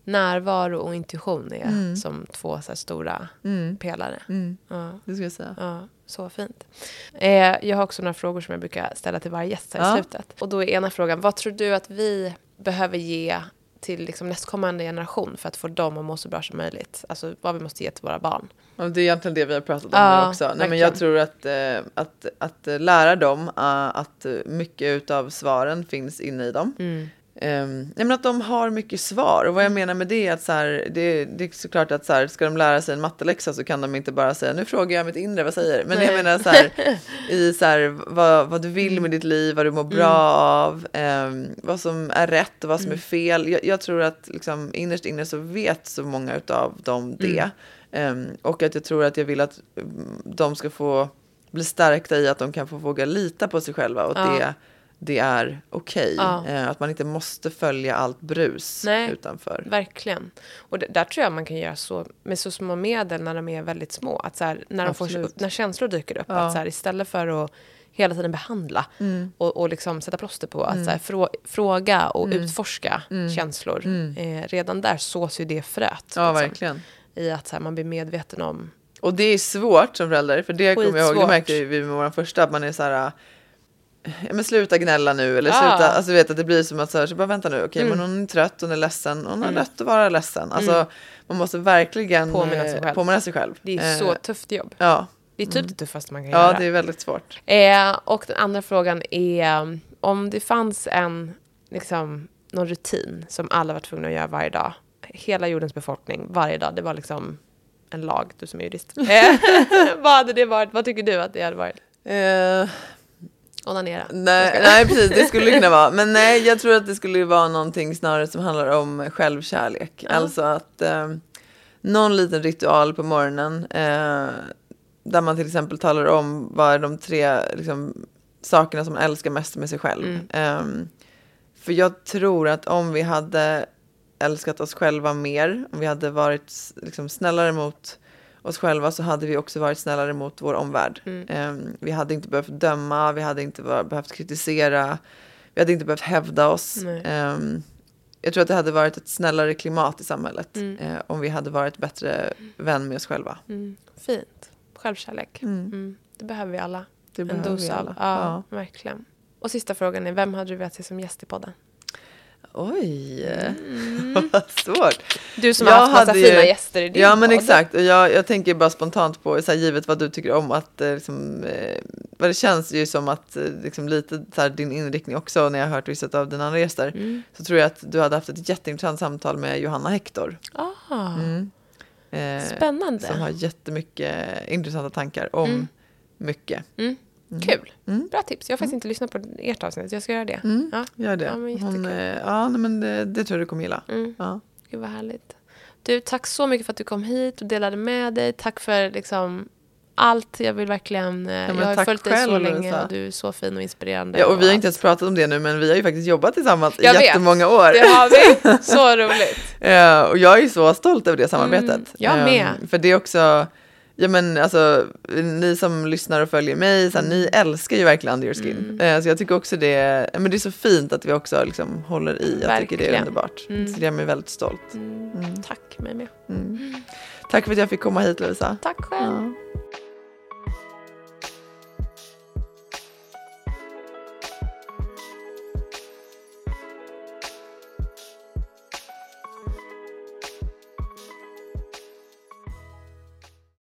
närvaro och intuition är Mm. som två så här stora Mm. pelare. Mm. Ja. Det ska jag säga. Ja, så fint. Eh, jag har också några frågor som jag brukar ställa till varje gäst här i Ja. slutet. Och då är ena frågan, vad tror du att vi behöver ge till liksom nästkommande generation för att få dem att må så bra som möjligt? Alltså vad vi måste ge till våra barn. Det är egentligen det vi har pratat om Ja, också. Nej, men jag tror att, eh, att, att eh, lära dem eh, att mycket av svaren finns inne i dem. Mm. Um, nej, men att de har mycket svar. Och vad jag menar med det är att så här, det, det är såklart att så här, ska de lära sig en matteläxa så kan de inte bara säga nu frågar jag mitt inre, vad säger? Men jag Nej. menar så här, i så här, vad, vad du vill med ditt liv, vad du mår bra av, ehm, vad som är rätt och vad som är fel. Jag, jag tror att liksom, innerst inne så vet så många av dem det. Ehm, och att jag tror att jag vill att mm, de ska få bli stärkta i att de kan få våga lita på sig själva och Ja. det, det är okej. Ja. Eh, att man inte måste följa allt brus Nej. utanför. Verkligen. Och det, där tror jag man kan göra så med så små medel när de är väldigt små. Att så här, när, de får, när känslor dyker upp, Ja. att så här, istället för att hela tiden behandla Mm. och, och liksom sätta plåster på. Att så här, frå, fråga och Mm. utforska känslor. Mm. Eh, redan där sås ju det fröet. Ja, liksom, verkligen. I att så man blir medveten om... Och det är svårt som förälder, för det kommer jag ihåg, det märkte vi med vår första, att man är så här, ja men sluta gnälla nu, eller Ja. sluta, alltså du vet att det blir som att så här, så bara vänta nu, okej Mm. men hon är trött, hon är ledsen, hon har Mm. rätt att vara ledsen. Alltså Mm. man måste verkligen Påminna sig eh, själv. påminna sig själv. Det är Eh, så tufft jobb. Ja, Det är typ det tuffaste man kan ja göra. det är väldigt svårt. Eh, och den andra frågan är om det fanns en, liksom, någon rutin som alla var tvungna att göra varje dag. Hela jordens befolkning, varje dag. Det var liksom en lag, du som är jurist. Eh, vad hade det varit? Vad tycker du att det hade varit? Eh, Onanera. nej, nej, precis, det skulle kunna vara. Men nej, jag tror att det skulle vara någonting snarare som handlar om självkärlek. Alltså att eh, någon liten ritual på morgonen eh, där man till exempel talar om vad är de tre liksom, sakerna som man älskar mest med sig själv. Mm. Ehm, för jag tror att om vi hade älskat oss själva mer, om vi hade varit liksom, snällare mot oss själva så hade vi också varit snällare mot vår omvärld. Mm. Ehm, vi hade inte behövt döma, vi hade inte behövt kritisera, vi hade inte behövt hävda oss. Ehm, jag tror att det hade varit ett snällare klimat i samhället Mm. eh, om vi hade varit bättre vän med oss själva. Mm. Fint. Självkärlek. Mm. Mm. Det behöver vi alla. Det En behöver dos vi av. alla. Ja, verkligen. Och sista frågan är, vem hade du velat se som gäst i podden? Oj, Mm. vad svårt. Du som Jag har haft massa ju- fina gäster i din Ja men podd. exakt, och jag, jag tänker bara spontant på, så här, givet vad du tycker om, att eh, liksom, eh, vad det känns ju som att eh, liksom, lite så här, din inriktning också, när jag har hört vissa av dina andra gäster, Mm. så tror jag att du hade haft ett jätteintressant samtal med Johanna Hector. Ah, Mm. Eh, Spännande. som har jättemycket intressanta tankar om Mm. mycket. Mm. Kul. Mm. Bra tips. Jag har faktiskt inte lyssnat på ert avsnitt. Jag ska göra det. Mm. Ja. Gör det. Ja, men Hon, eh, ja, men det, det tror jag du kommer gilla. Mm. Ja. Gud vad härligt. Du, tack så mycket för att du kom hit och delade med dig. Tack för liksom allt. Jag vill verkligen... eh, men jag har följt dig så länge och du är så fin och inspirerande. Ja, och vi har allt. inte ens pratat om det nu, men vi har ju faktiskt jobbat tillsammans i Jag vet. jättemånga år. Det har vi. Så roligt. Eh, och jag är så stolt över det samarbetet. Mm, jag Eh, med. för det är också, ja men alltså, ni som lyssnar och följer mig, så här, ni älskar ju verkligen Under Your Skin. Mm. Eh, så jag tycker också det, men det är så fint att vi också liksom håller i. Jag tycker det är Verkligen. underbart. Mm. Så det gör mig väldigt stolt. Mm. Mm. Tack mig med. Mm. Tack för att jag fick komma hit Lovisa. Tack själv. Ja.